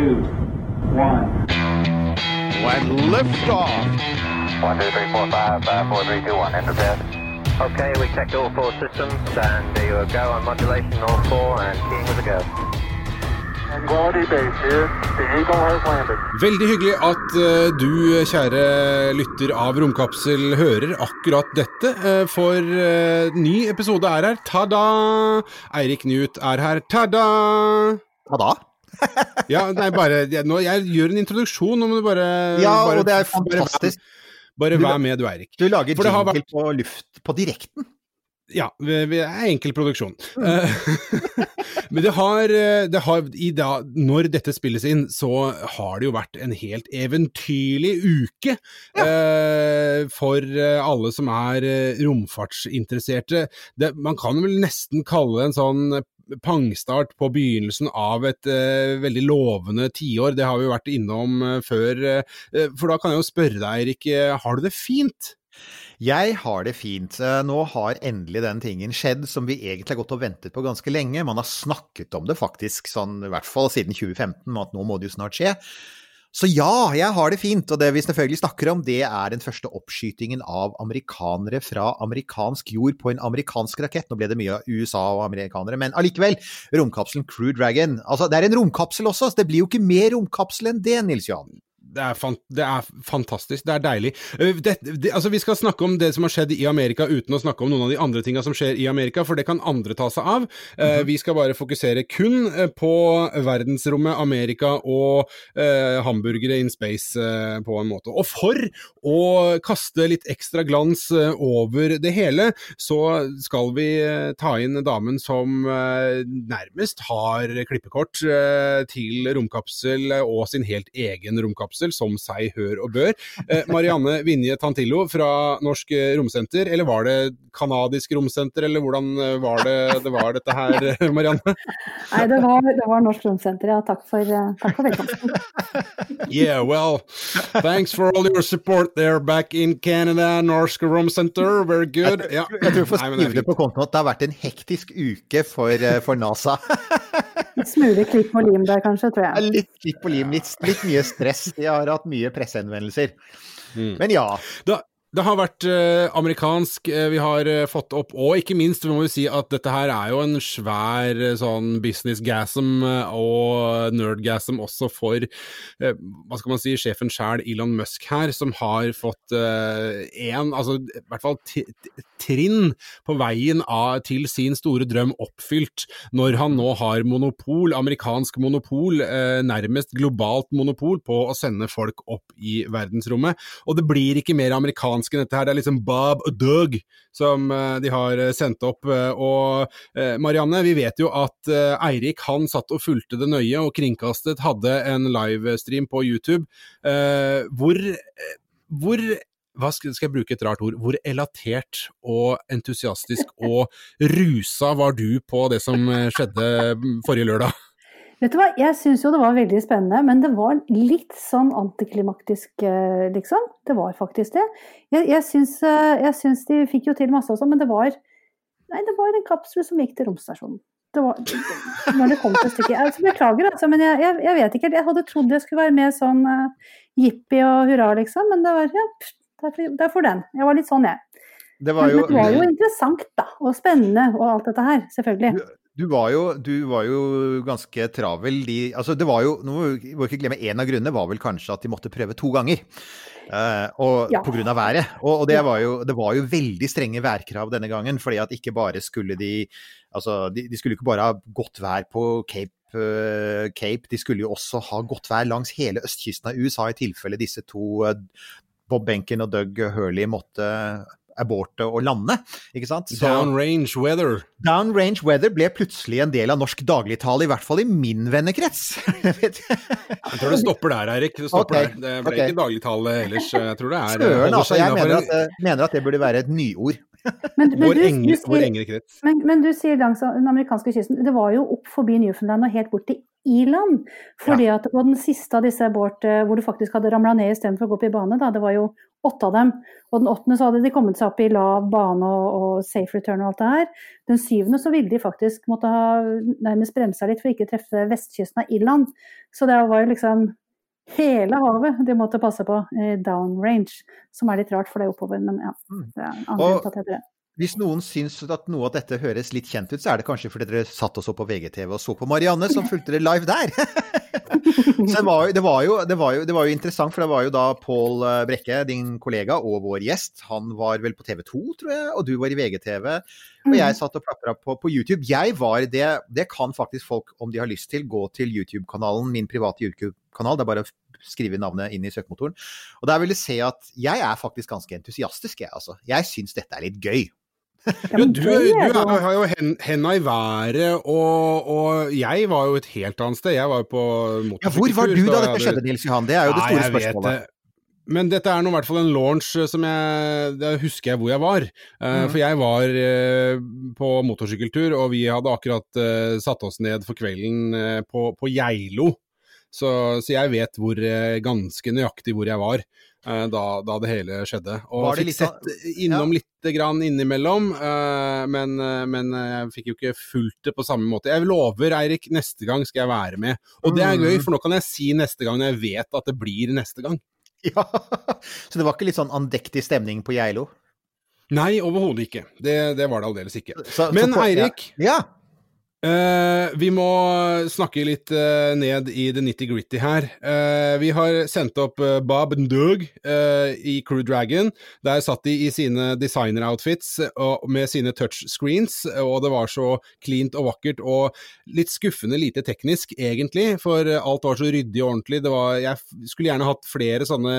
Three, two, one. When liftoff. One, two, three, four, five, five, four, three, two, one. Enter bed. Okay, we checked all four systems, and there you go on modulation, all four, and keying with a go. Quality base here. The Eagle has landed. Veldig hyggelig at eh, du, kjære lytter av Romkapsel, hører akkurat dette. eh, for eh, ny episode er her. Ta-da! Eirik Knut er her. Ta-da! Hva da? Ja, nei, bare jeg, nå, jeg gjør en introduksjon, nå må du bare Ja, bare, og det er fantastisk. Bare, bare vær med, du, Eirik. Du lager For det har på luft på direkten. Ja, det er enkel produksjon. Mm. Eh, Men det har, eh, det har da, Når dette spilles inn, så har det jo vært en helt eventyrlig uke eh, for eh, alle som er romfartsinteresserte. Det, man kan vel nesten kalle det en sånn pangstart på begynnelsen av et uh, veldig lovende tiår. Det har vi jo vært innom uh, før. Uh, for da kan jeg jo spørre deg, Erik, eh, har du det fint? Jeg har det fint. Nå har endelig den tingen skjedd som vi egentlig har gått og ventet på ganske lenge. Man har snakket om det faktisk, sånn, i hvert fall siden 2015, at nå må det jo snart skje. Så ja, jeg har det fint. Og det vi selvfølgelig snakker om, det er den første oppskytingen av amerikanere fra amerikansk jord på en amerikansk rakett. Nå ble det mye av USA og amerikanere, men allikevel. Romkapselen Crew Dragon. Altså, det er en romkapsel også, så det blir jo ikke mer romkapsel enn det, Nils Johan. Det er, fan, det er fantastisk, det er deilig. Eh, Det, det, altså Vi skal snakke om det som har skjedd i Amerika uten å snakke om noen av de andre tinga som skjer i Amerika, for det kan andre ta seg av. Eh, vi skal bare fokusere kun eh, på verdensrommet, Amerika og eh, hamburgere in space eh, på en måte. Og for å kaste litt ekstra glans eh, over det hele, så skal vi ta inn damen som nærmest har klippekort til romkapsel og sin helt egen romkapsel som seg hør og bør. Eh, Marianne Vinje Tantillo fra Norsk Romsenter, eller var det kanadisk romsenter, eller hvordan eh, var det det var dette her, Marianne? Nei, det var, det var Norsk Romsenter, ja. Takk for, eh, takk for velkomsten. Yeah, well, thanks for all your support there back in Canada, Norsk Romsenter, very good. Ja. Jeg tror vi får skrive det på kontoen at det har vært en hektisk uke for, for NASA. Litt Smule klipp og lim der, kanskje, tror jeg. litt klikk på lim, litt, litt mye stress. De har hatt mye pressehenvendelser. Mm. Men ja. Da, det har vært eh, amerikansk, eh, vi har eh, fått opp, og ikke minst, vi må jo si at dette her er jo en svær sånn business-gasm og nerd-gasm også for, hva skal man si, sjefen sjæl, Elon Musk her, som har fått én, altså i hvert fall trinn på veien av, til sin store drøm oppfylt, når han nå har monopol, amerikansk monopol, nærmest globalt monopol på å sende folk opp i verdensrommet. Og det blir ikke mer amerikansk enn dette her, det er liksom Bob og Doug som eh, de har eh, sendt opp. eh, Og Marianne, vi vet jo at Eirik han satt og fulgte det nøye, og Kringkastet hadde en livestream på YouTube hvor, hvor hva skal, skal jeg bruke et rart ord, hvor elatert og entusiastisk og rusa var du på det som skjedde mm, forrige lørdag? Vet du hva, jeg syns jo det var veldig spennende, men det var litt sånn antiklimaktisk, eh, liksom. Det var faktisk det. Jeg, jeg, syns, eh, jeg syns de fikk jo til masse og sånn, men det var Nei, det var en kapsel som gikk til romstasjonen. Det var, når det kom til stykket. Altså, beklager, altså, men jeg, jeg, jeg vet ikke. Jeg hadde trodd jeg skulle være mer sånn uh, jippi og hurra, liksom. Men det var ja, pff, det er for- den. Jeg var litt sånn, jeg. Det var Men det var jo interessant, da. Og spennende og alt dette her, selvfølgelig. Du, var jo, du var jo ganske travel. De, altså det var jo, nå må vi ikke glemme En av grunnene var vel kanskje at de måtte prøve to ganger. uh, og, Ja. På grunn av været. Og, og det, var jo, det var jo veldig strenge værkrav denne gangen. fordi at ikke bare skulle de Altså, de, de skulle ikke bare ha godt vær på Cape uh, Cape, de skulle jo også ha godt vær langs hele østkysten av USA, i tilfelle disse to uh, Bob Benken og Doug Hurley måtte aborte og lande. ikke sant? Så Downrange weather. downrange weather ble plutselig en del av norsk dagligtale, i hvert fall i min vennekrets. Jeg tror det stopper der, Eirik. Det stopper Ok, der. Det ble okay. ikke dagligtale ellers. Jeg tror det er Søren, altså. Jeg mener at, det- mener at det burde være et nyord. Men, men, vår, du, eng, du vår sier, engere krets. men, men du sier langs den amerikanske kysten. Det var jo opp forbi Newfoundland og helt bort til Irland. Fordi at på den siste av disse abort eh, hvor du faktisk hadde ramla ned istedenfor å gå opp i bane, da, det var jo åtte av dem. Og den åttende så hadde de kommet seg opp i lav bane og, og safe return og alt det her. Den syvende så ville de faktisk måtte ha nærmest bremsa litt for ikke å treffe vestkysten av Irland. Så det var jo liksom hele havet de måtte passe på eh, downrange. Som er litt rart, for det er oppover, men ja. Det er Og- Hvis noen syns at noe av dette høres litt kjent ut, så er det kanskje fordi dere satt og så på VGTV og så på Marianne, som fulgte det live der. så det var, jo, det, var jo, det, var jo, det var jo interessant, for det var jo da Pål eh, Brekke, din kollega og vår gjest, han var vel på TV 2, tror jeg, og du var i VGTV. Og jeg satt og plapra på, på YouTube. Jeg var det Det kan faktisk folk, om de har lyst til, gå til YouTube-kanalen, min private YouTube-kanal. Det er bare å skrive navnet inn i søkemotoren. Og der vil du se at jeg er faktisk ganske entusiastisk, jeg, altså. Jeg syns dette er litt gøy. Ja, du, du har jo hen, henda i været, og, og jeg var jo et helt annet sted. Jeg var jo på Ja, hvor var du da dette skjedde, Nils Johan? Det er jo det store spørsmålet. det. Men dette er nå i hvert fall en launch eh, som jeg Det husker jeg hvor jeg var. Eh, Mhm. For jeg var eh, på motorsykkeltur, og vi hadde akkurat satt oss ned for kvelden på, på Geilo. Så, så jeg vet hvor, ganske nøyaktig hvor jeg var eh, da, da det hele skjedde. Og Var det fikk litt sett innom lite grann innimellom, eh, men, eh, men eh, jeg fikk jo ikke fulgt det på samme måte. Jeg lover, Eirik, neste gang skal jeg være med. Og det er Mm. gøy, for nå kan jeg si neste gang når jeg vet at det blir neste gang. Ja, Så det var ikke litt sånn andektig stemning på Geilo? Nei, overhodet ikke. Det, det var det aldeles ikke. Så- Men Eirik, Ja. Eh, vi må snakke litt uh, ned i det nitty-gritty her. Uh, vi har sendt opp Bob Ndug i Crew Dragon. Der satt de i sine designer-outfits med sine touchscreens, og det var så cleant og vakkert og litt skuffende lite teknisk, egentlig, for alt var så ryddig og ordentlig. Det var, jeg skulle gjerne hatt flere sånne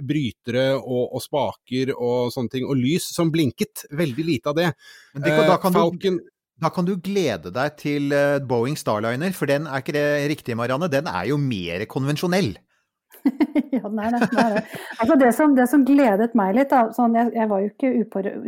brytere og, og spaker og sånne ting, og lys som blinket. Veldig lite av det. Men det, da, kan kan du, da kan du glede deg til eh, Boeing Starliner, for den er ikke det riktige, Marianne? Den er jo mer konvensjonell. ja, den er det. Altså det, som, det som gledet meg litt, da, sånn, jeg, jeg var jo ikke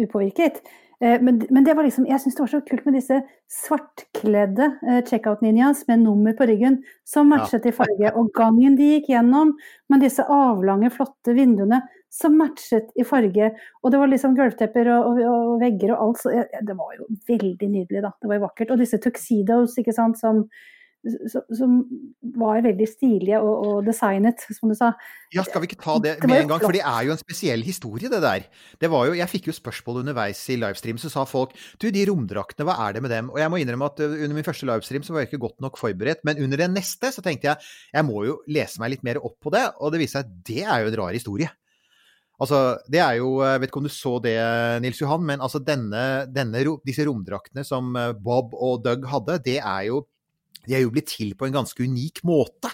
upåvirket, men, men det var liksom, jeg syns det var så kult med disse svartkledde eh, checkout-ninjas med nummer på ryggen som matchet i farge. Og gangen de gikk gjennom, med disse avlange, flotte vinduene som matchet i farge. Og det var liksom gulvtepper og, og, og vegger og alt. Så det var jo veldig nydelig, da. Det var jo vakkert. Og disse tuxedos, ikke sant, som som, var veldig stilige og, og designet, som du sa. Ja, skal vi ikke ta det med en gang, for det er jo en spesiell historie, det der. Det var jo, jeg fikk jo spørsmål underveis i livestream, så sa folk du, de romdraktene, hva er det med dem? Og jeg må innrømme at uh, under min første livestream så var jeg ikke godt nok forberedt, men under den neste så tenkte jeg jeg må jo lese meg litt mer opp på det, og det viser seg at det er jo en rar historie. Altså, det er jo Jeg vet ikke om du så det, Nils Johan, men altså denne, denne, disse romdraktene som uh, Bob og Doug hadde, det er jo de er jo blitt til på en ganske unik måte.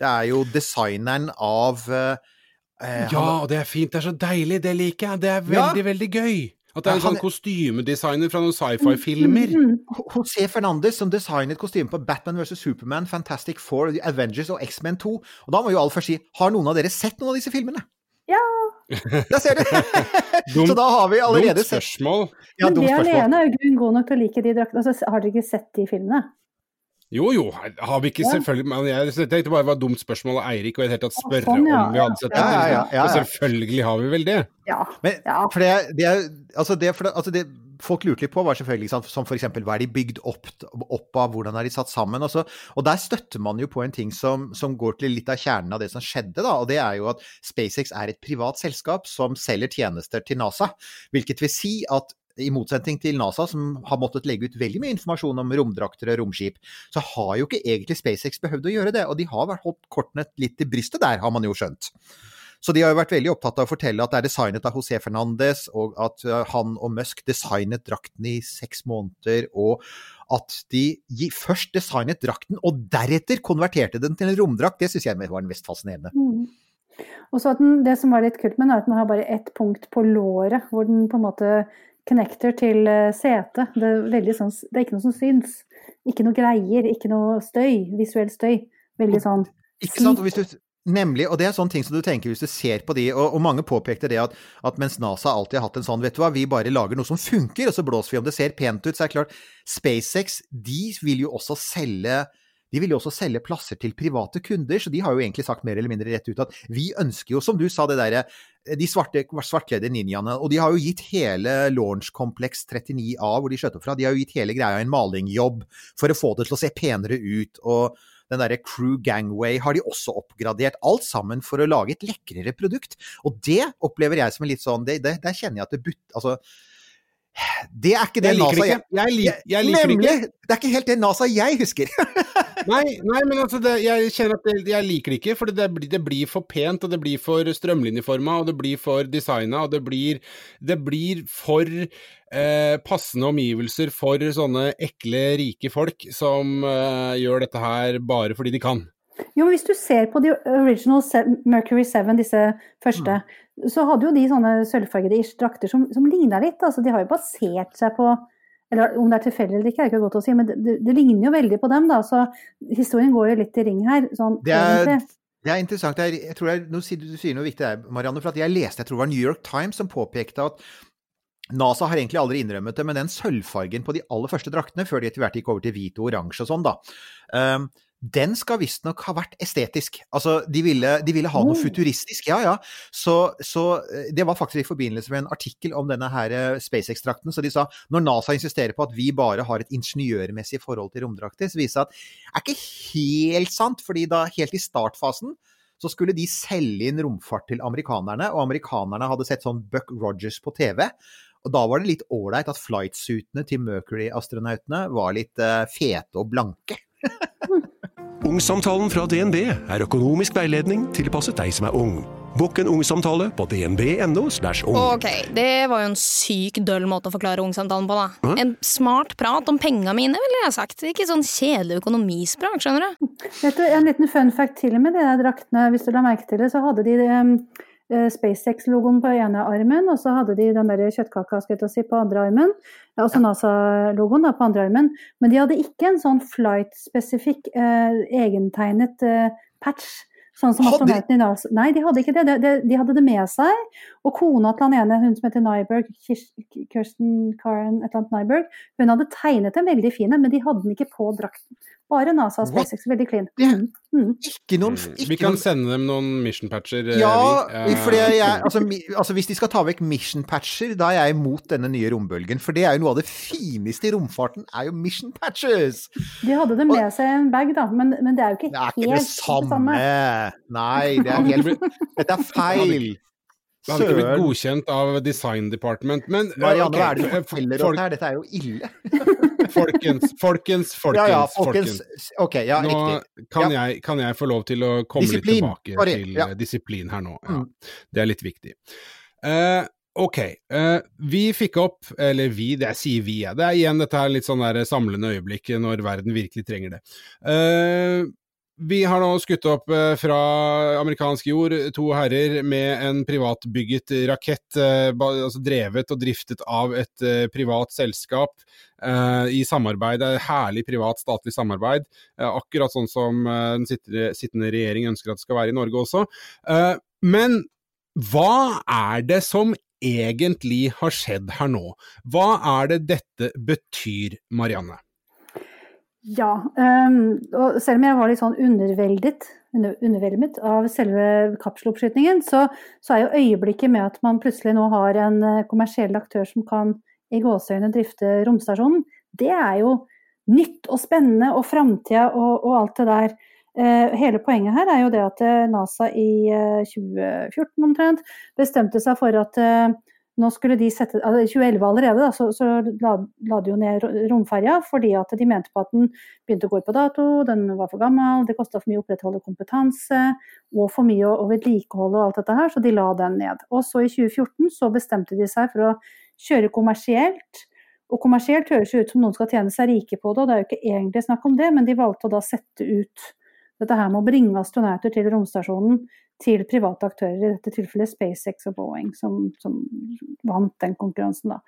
Det er jo designeren av uh, eh, Ja, og det er fint. Det er så deilig. Det liker jeg. Det er Ja. veldig, veldig gøy. At det er en sånn kostymedesigner fra noen sci-fi-filmer. Mm, José Fernandez som designet kostyme på Batman vs. Superman, Fantastic Four, The Avengers og X-Men 2. Og da må jo alle først si har noen av dere sett noen av disse filmene? Ja. Der ser du! Så da har vi allerede Dumt spørsmål. ja, Men dumt det spørsmål. alene er jo grunn god nok til å like de draktene. Altså, har dere ikke sett de filmene? Jo jo, har vi ikke Ja. selvfølgelig Men jeg tenkte bare det var et dumt spørsmål av Eirik og i det hele tatt spørre sånn, ja. om vi hadde sett Ja, det. ja, ja, ja, Og selvfølgelig har vi vel det. Ja. Men, Ja. for det, det er, altså det, for det, altså det folk lurte litt på, var selvfølgelig sant, som for eksempel hva er de bygd opp, opp av, hvordan er de satt sammen? Altså, og der støtter man jo på en ting som, som går til litt av kjernen av det som skjedde, da, og det er jo at SpaceX er et privat selskap som selger tjenester til NASA. Hvilket vil si at i motsetning til NASA, som har måttet legge ut veldig mye informasjon om romdrakter og romskip, så har jo ikke egentlig SpaceX behøvd å gjøre det. Og de har vært holdt kortene litt til brystet der, har man jo skjønt. Så de har jo vært veldig opptatt av å fortelle at det er designet av José Fernandes, og at uh, han og Musk designet drakten i seks måneder, og at de først designet drakten, og deretter konverterte den til en romdrakt. Det syns jeg var den mest fascinerende. Mm. Og så at den, Det som var litt kult med den, er at den har bare ett punkt på låret, hvor den på en måte connecter til eh, setet. Det sånn, det er ikke noe som syns. Ikke noe greier, ikke noe støy, visuell støy. Veldig sånn Ikke sant? Hvis du, nemlig, og det er sånne ting som du tenker hvis du ser på de, og, og mange påpekte det at, at, mens NASA alltid har hatt en sånn, vet du hva, vi bare lager noe som funker, og så blåser vi om det ser pent ut, så er det klart SpaceX de vil jo også selge de vil jo også selge plasser til private kunder, så de har jo egentlig sagt mer eller mindre rett ut at vi ønsker jo, som du sa, det derre de svarte, svartkledde ninjaene, og de har jo gitt hele Launch Complex 39A, hvor de skjøt opp fra, de har jo gitt hele greia en malingjobb for å få det til å se penere ut. og den derre Crew Gangway har de også oppgradert. Alt sammen for å lage et lekrere produkt. Og det opplever jeg som en litt sånn det, det, Der kjenner jeg at det butt... Altså det er ikke det jeg NASA jeg, jeg, liker, jeg liker Nemlig! ikke. Det er ikke helt det NASA jeg husker. nei, nei, men altså det, jeg kjenner at det, jeg liker det ikke, for det, blir- det blir for pent, og det blir for strømlinjeforma, og det blir for designa, og det blir, det blir for eh, passende omgivelser for sånne ekle, rike folk som eh, gjør dette her bare fordi de kan. Jo, men hvis du ser på de original Mercury 7, disse første, så hadde jo de sånne sølvfargede drakter som, som ligna litt. Altså, de har jo basert seg på eller om det er tilfeldig eller ikke, er ikke godt å si, men det, det, det ligner jo veldig på dem, da. Så historien går jo litt i ring her. Sånn, Det er, egentlig. det er interessant. Er, jeg tror er, nå sier du, du sier noe viktig der, Marianne. For at jeg leste, jeg tror det var New York Times som påpekte at NASA har egentlig aldri innrømmet det, men den sølvfargen på de aller første draktene, før de etter hvert gikk over til hvit og oransje og sånn, da, ehm, den skal visstnok ha vært estetisk. Altså, de ville, de ville ha noe Oh. futuristisk. Ja, ja. Så, så eh, det var faktisk i forbindelse med en artikkel om denne her eh, SpaceX-drakten. Så de sa når NASA insisterer på at vi bare har et ingeniørmessig forhold til romdrakter, så viser det at det er ikke helt sant, fordi da helt i startfasen så skulle de selge inn romfart til amerikanerne, og amerikanerne hadde sett sånn Buck Rogers på TV. Og da var det litt ålreit at flightsuitene til Mercury-astronautene var litt uh, fete og blanke. Ungsamtalen fra DNB er økonomisk veiledning tilpasset deg som er ung. Bokk en ungsamtale på dnb.no. ung. Ok, det var jo en syk døll måte å forklare ungsamtalen på, da. En smart prat om penga mine, ville jeg sagt. Ikke sånn kjedelig økonomisprat, skjønner du. Vet du, en liten fun fact til med de der draktene, hvis du la merke til det, så hadde de um, SpaceX-logoen på ene armen, og så hadde de den der kjøttkaka si, på andre armen. Altså NASA-logoen på andre armen. Men de hadde ikke en sånn flight-spesifikk, eh, egentegnet eh, patch. Sånn som astronauten i NASA. Nei, de hadde ikke det. De, de, de hadde det med seg. Og kona til han ene, hun som heter Nyberg, Kirsten Karen et eller annet Nyberg, hun hadde tegnet en veldig fin en, men de hadde den ikke på drakten. Bare NASA og SpaceX, veldig clean. Det- Mm. Ikke noen Mm. ikke Vi kan noen- sende dem noen mission patcher. eh, Ja, vi. uh... fordi jeg, altså, mi- altså hvis de skal ta vekk mission patcher, da er jeg imot denne nye rombølgen. For det er jo noe av det fineste i romfarten, er jo mission patches! De hadde det med seg i en bag, da, men, men det er jo ikke Det er helt ikke det samme! Nei, det er helt Dette er feil! Det hadde ikke blitt godkjent av Design Department, men Marianne, hva er det du forteller oss her? Dette er jo ille. Folkens, folkens, folkens. Ja ja, folkens. Ok, ja, Nå riktig. kan, Ja. jeg, kan jeg få lov til å komme Disiplin. litt tilbake Sorry, til ja. eh, disiplin her nå. Ja. Mm. Det er litt viktig. Uh, ok, uh, vi fikk opp, eller vi, det jeg sier vi, ja. det er igjen dette her litt sånn der samlende øyeblikk når verden virkelig trenger det. Eh, vi har nå skutt opp eh, fra amerikansk jord to herrer med en privatbygget rakett, eh, altså drevet og driftet av et eh, privat selskap i samarbeid. Det er herlig privat-statlig samarbeid, akkurat sånn som den sittende, regjering ønsker at det skal være i Norge også. Men hva er det som egentlig har skjedd her nå? Hva er det dette betyr, Marianne? Ja, ehm, og selv om jeg var litt sånn underveldet, under, underveldet av selve kapseloppskytingen, så, så er jo øyeblikket med at man plutselig nå har en eh, kommersiell aktør som kan i gåseøyne drifte romstasjonen, det er jo nytt og spennende og framtida og, og alt det der. Eh, hele poenget her er jo det at eh, NASA i eh, 2014 omtrent bestemte seg for at nå skulle de sette, altså I 2011 allerede da, så, så la, la de jo ned ro- romferja fordi at de mente på at den begynte å gå ut på dato, den var for gammel, det kosta for mye å opprettholde kompetanse og for mye å vedlikeholde og alt dette her, så de la den ned. Og så i 2014 så bestemte de seg for å kjøre kommersielt. Og kommersielt høres jo ut som noen skal tjene seg rike på det, og det er jo ikke egentlig snakk om det, men de valgte å da sette ut dette her med å bringe astronauter til romstasjonen til private aktører, i dette tilfellet SpaceX og Boeing, som, som vant den konkurransen. da.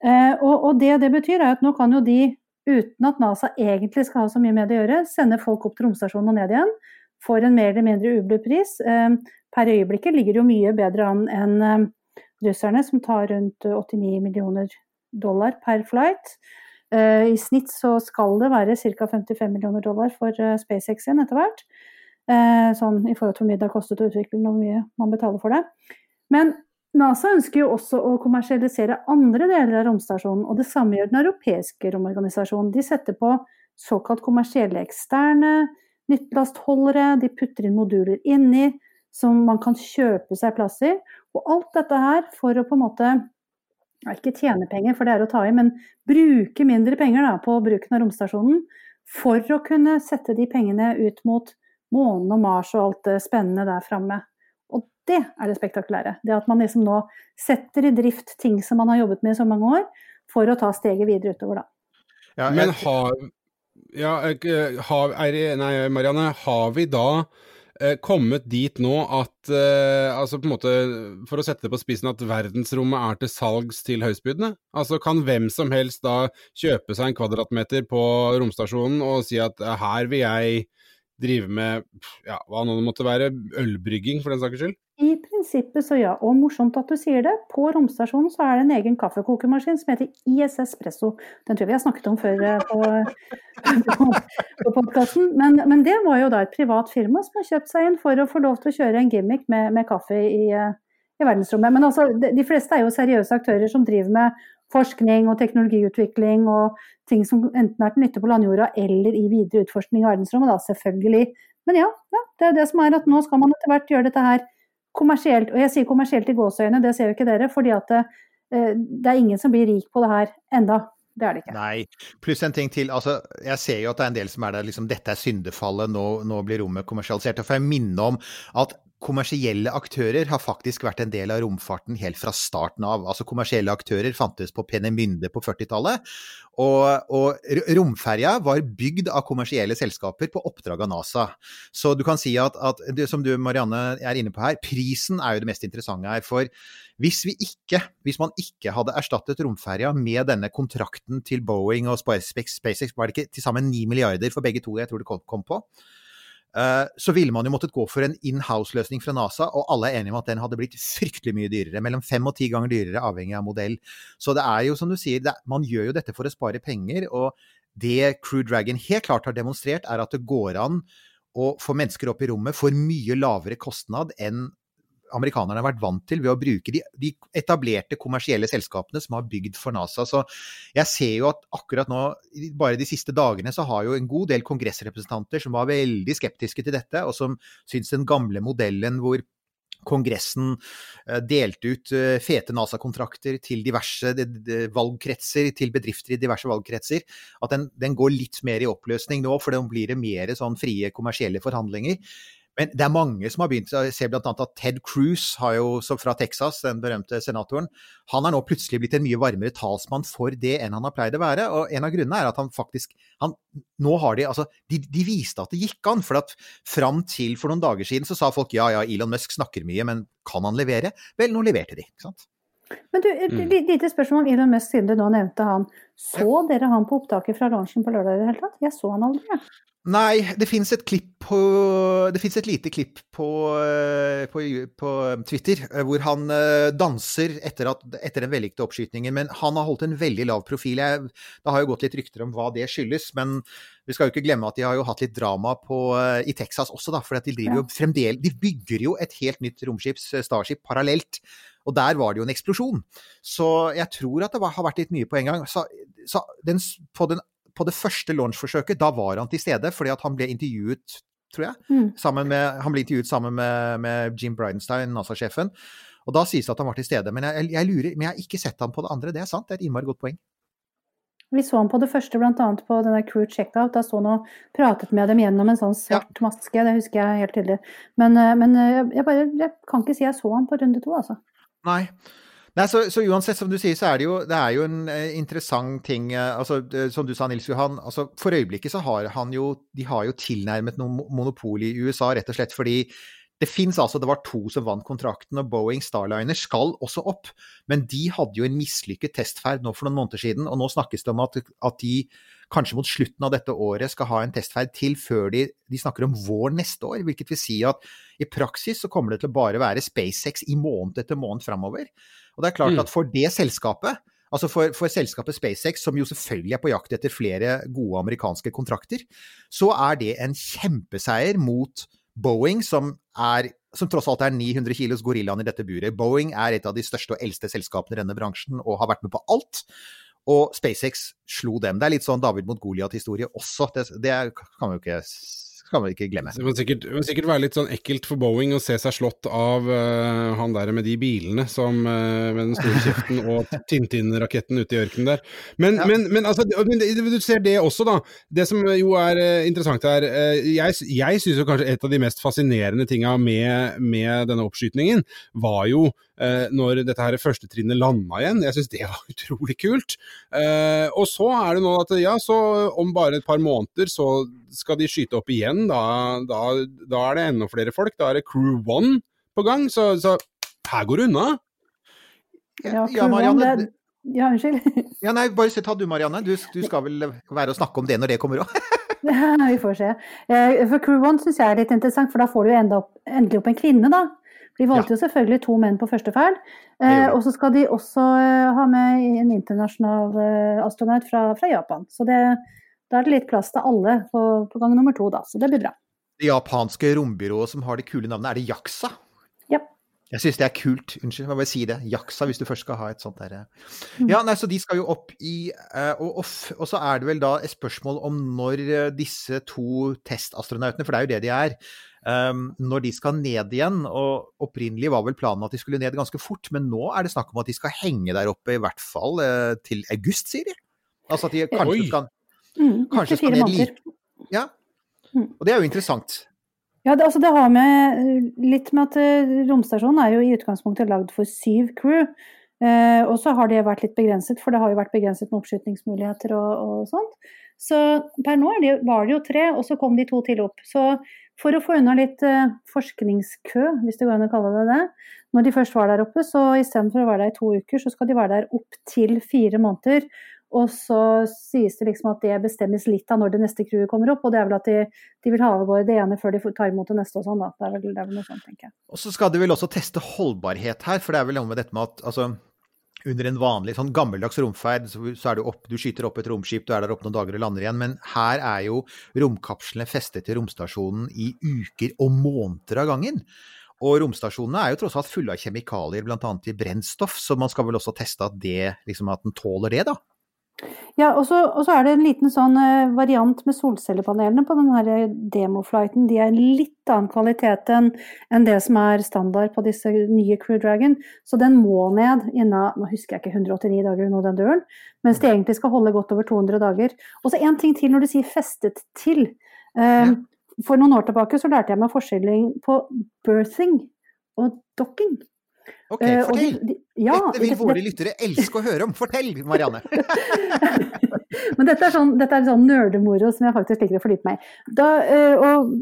Eh, og, og det det betyr, er at nå kan jo de, uten at NASA egentlig skal ha så mye med det å gjøre, sende folk opp til romstasjonen og ned igjen for en mer eller mindre ublu pris. Eh, per øyeblikket ligger det jo mye bedre an enn eh, russerne, som tar rundt 89 millioner dollar per flight. Eh, I snitt så skal det være ca. 55 millioner dollar for eh, SpaceX igjen etter hvert. Eh, sånn i forhold til hvor mye det har kostet å utvikle og hvor mye man betaler for det. Men NASA ønsker jo også å kommersialisere andre deler av romstasjonen, og det samme gjør den europeiske romorganisasjonen. De setter på såkalt kommersielle eksterne nyttelastholdere, de putter inn moduler inni som man kan kjøpe seg plass i. Og alt dette her for å på en måte ja, ikke tjene penger, for det er å ta i, men bruke mindre penger da, på bruken av romstasjonen for å kunne sette de pengene ut mot månen og Mars og alt det spennende der framme. Og det er det spektakulære. Det at man liksom nå setter i drift ting som man har jobbet med i så mange år, for å ta steget videre utover, da. Ja, Men har, ja, har er, Nei, Marianne, har vi da eh, kommet dit nå at eh, altså på en måte, For å sette det på spissen, at verdensrommet er til salgs til høystbydende? Altså Kan hvem som helst da kjøpe seg en kvadratmeter på romstasjonen og si at eh, her vil jeg drive med ja, hva nå det måtte være, ølbrygging for den saks skyld? I prinsippet så ja, og morsomt at du sier det. På romstasjonen så er det en egen kaffekokemaskin som heter IS Espresso. Den tror jeg vi har snakket om før eh, på, på, på podkasten. Men, men, det var jo da et privat firma som har kjøpt seg inn for å få lov til å kjøre en gimmick med, med kaffe i, eh, i, verdensrommet. Men altså, de, de fleste er jo seriøse aktører som driver med forskning og teknologiutvikling og ting som enten er til nytte på landjorda eller i videre utforskning i verdensrommet, da selvfølgelig. Men ja, ja, det er det som er at nå skal man etter hvert gjøre dette her kommersielt. Og jeg sier kommersielt i gåseøyne, det ser jo ikke dere. fordi at det, eh, det er ingen som blir rik på det her enda. Det er det ikke. Nei. Pluss en ting til. altså, Jeg ser jo at det er en del som er der liksom dette er syndefallet, nå, nå blir rommet kommersialisert. Og får jeg minne om at kommersielle aktører har faktisk vært en del av romfarten helt fra starten av. Altså Kommersielle aktører fantes på Penemynde på 40-tallet. Og, og romferja var bygd av kommersielle selskaper på oppdrag av NASA. Så du kan si at, at det, som du Marianne er inne på her, prisen er jo det mest interessante her. For hvis, vi ikke, hvis man ikke hadde erstattet romferja med denne kontrakten til Boeing og SpaceX, var det ikke til sammen 9 milliarder for begge to jeg tror det kom på, så ville man jo måttet gå for en in-house-løsning fra NASA, og alle er enige om at den hadde blitt fryktelig mye dyrere. Mellom fem og ti ganger dyrere, avhengig av modell. Så det er jo som du sier, det, man gjør jo dette for å spare penger. Og det Crew Dragon helt klart har demonstrert, er at det går an å få mennesker opp i rommet for mye lavere kostnad enn amerikanerne har vært vant til ved å bruke de, de, etablerte kommersielle selskapene som har bygd for NASA. Så jeg ser jo at akkurat nå, bare de siste dagene, så har jo en god del kongressrepresentanter som var veldig skeptiske til dette, og som syns den gamle modellen hvor Kongressen eh, delte ut eh, fete NASA-kontrakter til diverse valgkretser, til bedrifter i diverse valgkretser. At den, den, går litt mer i oppløsning nå, for da blir det mer sånn frie kommersielle forhandlinger. Men det er mange som har begynt. Jeg ser bl.a. at Ted Cruz har jo, fra Texas, den berømte senatoren, han har nå plutselig blitt en mye varmere talsmann for det enn han har pleid å være. Og en av grunnene er at han faktisk han, Nå har de altså de, de, viste at det gikk an. For at fram til for noen dager siden så sa folk ja ja, Elon Musk snakker mye, men kan han levere? Vel, nå leverte de. ikke sant? Men du, et mm. lite spørsmål om Elon Musk, siden du nå nevnte han. Så dere han på opptaket fra lunsjen på lørdag i det hele tatt? Jeg så han aldri. Ja. Nei, det fins et klipp på Det fins et lite klipp på, eh, på, på, Twitter eh, hvor han eh, danser etter, at, etter den vellykkede oppskytingen. Men han har holdt en veldig lav profil. Jeg, det har jo gått litt rykter om hva det skyldes. Men vi skal jo ikke glemme at de har jo hatt litt drama på, i Texas også, da. For de jo fremdeles De bygger jo et helt nytt romskip, Starship, parallelt. Og der var det jo en eksplosjon. Så jeg tror at det var, har vært litt mye på en gang. Så, så den, på den på det første launchforsøket, da var han til stede fordi at han ble intervjuet, tror jeg. Mm. Med, han ble intervjuet sammen med, med Jim Bridenstine, NASA-sjefen. Og da sies det at han var til stede. Men jeg, jeg, lurer, men jeg har ikke sett han på det andre. Det er sant, det er et innmari godt poeng. Vi så han på det første, bl.a. på denne crew checkout. Da sto han og pratet med dem gjennom en sånn svart ja. maske. Det husker jeg helt tydelig. Men, eh, men eh, jeg, bare, jeg, kan ikke si jeg så han på runde to, altså. Nei. Nei, så, så, uansett, som du sier, så er det jo, det er jo en eh, interessant ting eh, altså, det, Som du sa, Nils Johan. Altså, for øyeblikket så har han jo De har jo tilnærmet noe monopol i USA, rett og slett fordi det fins altså Det var to som vant kontrakten, og Boeing Starliner skal også opp. Men de hadde jo en mislykket testferd nå for noen måneder siden, og nå snakkes det om at, at de kanskje mot slutten av dette året skal ha en testferd til før de, de snakker om vår neste år. Hvilket vil si at i praksis så kommer det til å bare være SpaceX i måned etter måned framover. Og det er klart mm. at for det selskapet Altså for, for, selskapet SpaceX, som jo selvfølgelig er på jakt etter flere gode amerikanske kontrakter, så er det en kjempeseier mot Boeing, som, er, som tross alt er 900 kilos gorillaen i dette buret. Boeing er et av de største og eldste selskapene i denne bransjen og har vært med på alt. Og SpaceX slo dem. Det er litt sånn David mot Goliat-historie også. Det, det, kan man jo ikke kan man ikke glemme. Det må sikkert, det må sikkert være litt sånn ekkelt for Boeing å se seg slått av uh, han der med de bilene som, uh, med den store kjeften og Tintin-raketten ute i ørkenen der. Men, ja. men, men, altså, du ser det også, da. Det som jo er uh, interessant her Jeg, jeg syns kanskje et av de mest fascinerende tinga med, med denne oppskytningen var jo når dette her første trinnet landa igjen. Jeg syns det var utrolig kult. Eh, og så er det nå at ja, så om bare et par måneder så skal de skyte opp igjen. Da, da, da er det enda flere folk. Da er det Crew One på gang. Så, så her går det unna. Ja, ja Marianne. Det... Ja, unnskyld. ja, nei, bare ta du, Marianne. Du, du, skal vel være og snakke om det når det kommer òg? vi får se. Eh, for Crew One syns jeg er litt interessant, for da får du opp, endelig opp en kvinne, da. De valgte ja. jo selvfølgelig to menn på første ferd. Eh, og så skal de også eh, ha med en internasjonal eh, astronaut fra, fra, Japan. Så det, da er det litt plass til alle på, på, gang nummer to, da. Så det blir bra. Det japanske rombyrået som har det kule navnet, er det Yaksa? Ja. Jeg syns det er kult. Unnskyld, jeg må bare si det. Yaksa, hvis du først skal ha et sånt der eh. mm. Ja, nei, så de skal jo opp i uh, og, og, så er det vel da et spørsmål om når disse to testastronautene, for det er jo det de er, når de skal ned igjen, og opprinnelig var vel planen at de skulle ned ganske fort, men nå er det snakk om at de skal henge der oppe i hvert fall uh, til august, sier de. Altså at de kanskje Oi. skal, mm, kanskje skal ned like Ja. Mm. Og det er jo interessant. Ja, det, altså det har med litt med at uh, romstasjonen er jo i utgangspunktet lagd for syv crew. Uh, og så har det vært litt begrenset, for det har jo vært begrenset med oppskytningsmuligheter og, og sånt. Så per nå det, var det jo tre, og så kom de to til opp. Så for å få unna litt uh, forskningskø, hvis det går an å kalle det det, når de først var der oppe, så istedenfor å være der i to uker, så skal de være der opp til fire måneder. Og så sies det liksom at det bestemmes litt av når det neste crewet kommer opp. Og det er vel at de, de vil ha av gårde det ene før de tar imot det neste og sånn, da. Det er vel, det er vel noe sånt, tenker jeg. Og så skal de vel også teste holdbarhet her, for det er vel noe med dette med at altså under en vanlig sånn gammeldags romferd, så, er du opp, du skyter opp et romskip, du er der oppe noen dager og lander igjen. Men her er jo romkapslene festet til romstasjonen i uker og måneder av gangen. Og romstasjonene er jo tross alt fulle av kjemikalier, bl.a. i brennstoff, så man skal vel også teste at, det, liksom at den tåler det, da. Ja, og så, er det en liten sånn uh, variant med solcellepanelene på den her demoflighten. De er litt annen kvalitet enn en det som er standard på disse nye Crew Dragon. Så den må ned innen nå husker jeg ikke, 189 dager eller noe den døren, mens de egentlig skal holde godt over 200 dager. Og så en ting til når du sier 'festet til'. Uh. For noen år tilbake så lærte jeg meg forskjelling på birthing og docking. Ok, uh, fortell! De, de, ja, dette vil våre lyttere elske å høre om. Fortell, Marianne! Men dette er sånn, dette er sånn nerdemoro som jeg faktisk liker å fordype meg i. Uh, og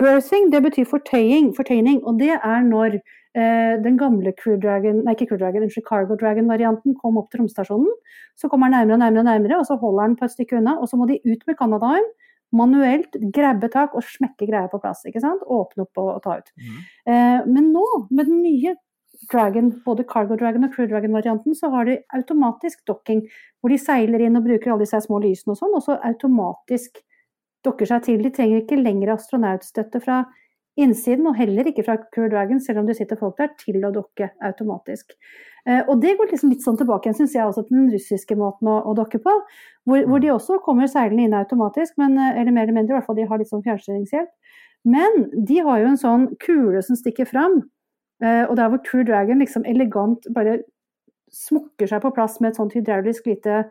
birthing, det betyr fortøying, fortøyning, og det er når uh, den gamle Crew Dragon, nei ikke Crew Dragon, Cargo Dragon-varianten kom opp til romstasjonen. Så kommer den nærmere og nærmere, nærmere, og så holder den på et stykke unna, og så må de ut med Canadaen manuelt grabbe tak og smekke greia på plass. ikke sant? Åpne opp og, og ta ut. Mm. Eh, men nå, med den nye Dragon, både Cargo Dragon og Crew Dragon-varianten, så har de automatisk dokking, hvor de seiler inn og bruker alle disse små lysene og sånn, og så automatisk dokker seg til. De trenger ikke lenger astronautstøtte fra innsiden, og heller ikke fra Crew Dragon, selv om det sitter folk der, til å dokke automatisk. Eh, og det går liksom litt sånn tilbake syns jeg også, til den russiske måten å, å dokke på. Hvor, hvor, de også kommer seilende inn automatisk, men, eh, eller mer eller mindre, i hvert fall de har litt sånn fjernstyringshjelp. Men de har jo en sånn kule som stikker fram, Eh, og der hvor True Dragon liksom elegant bare smukker seg på plass med et sånt hydraulisk lite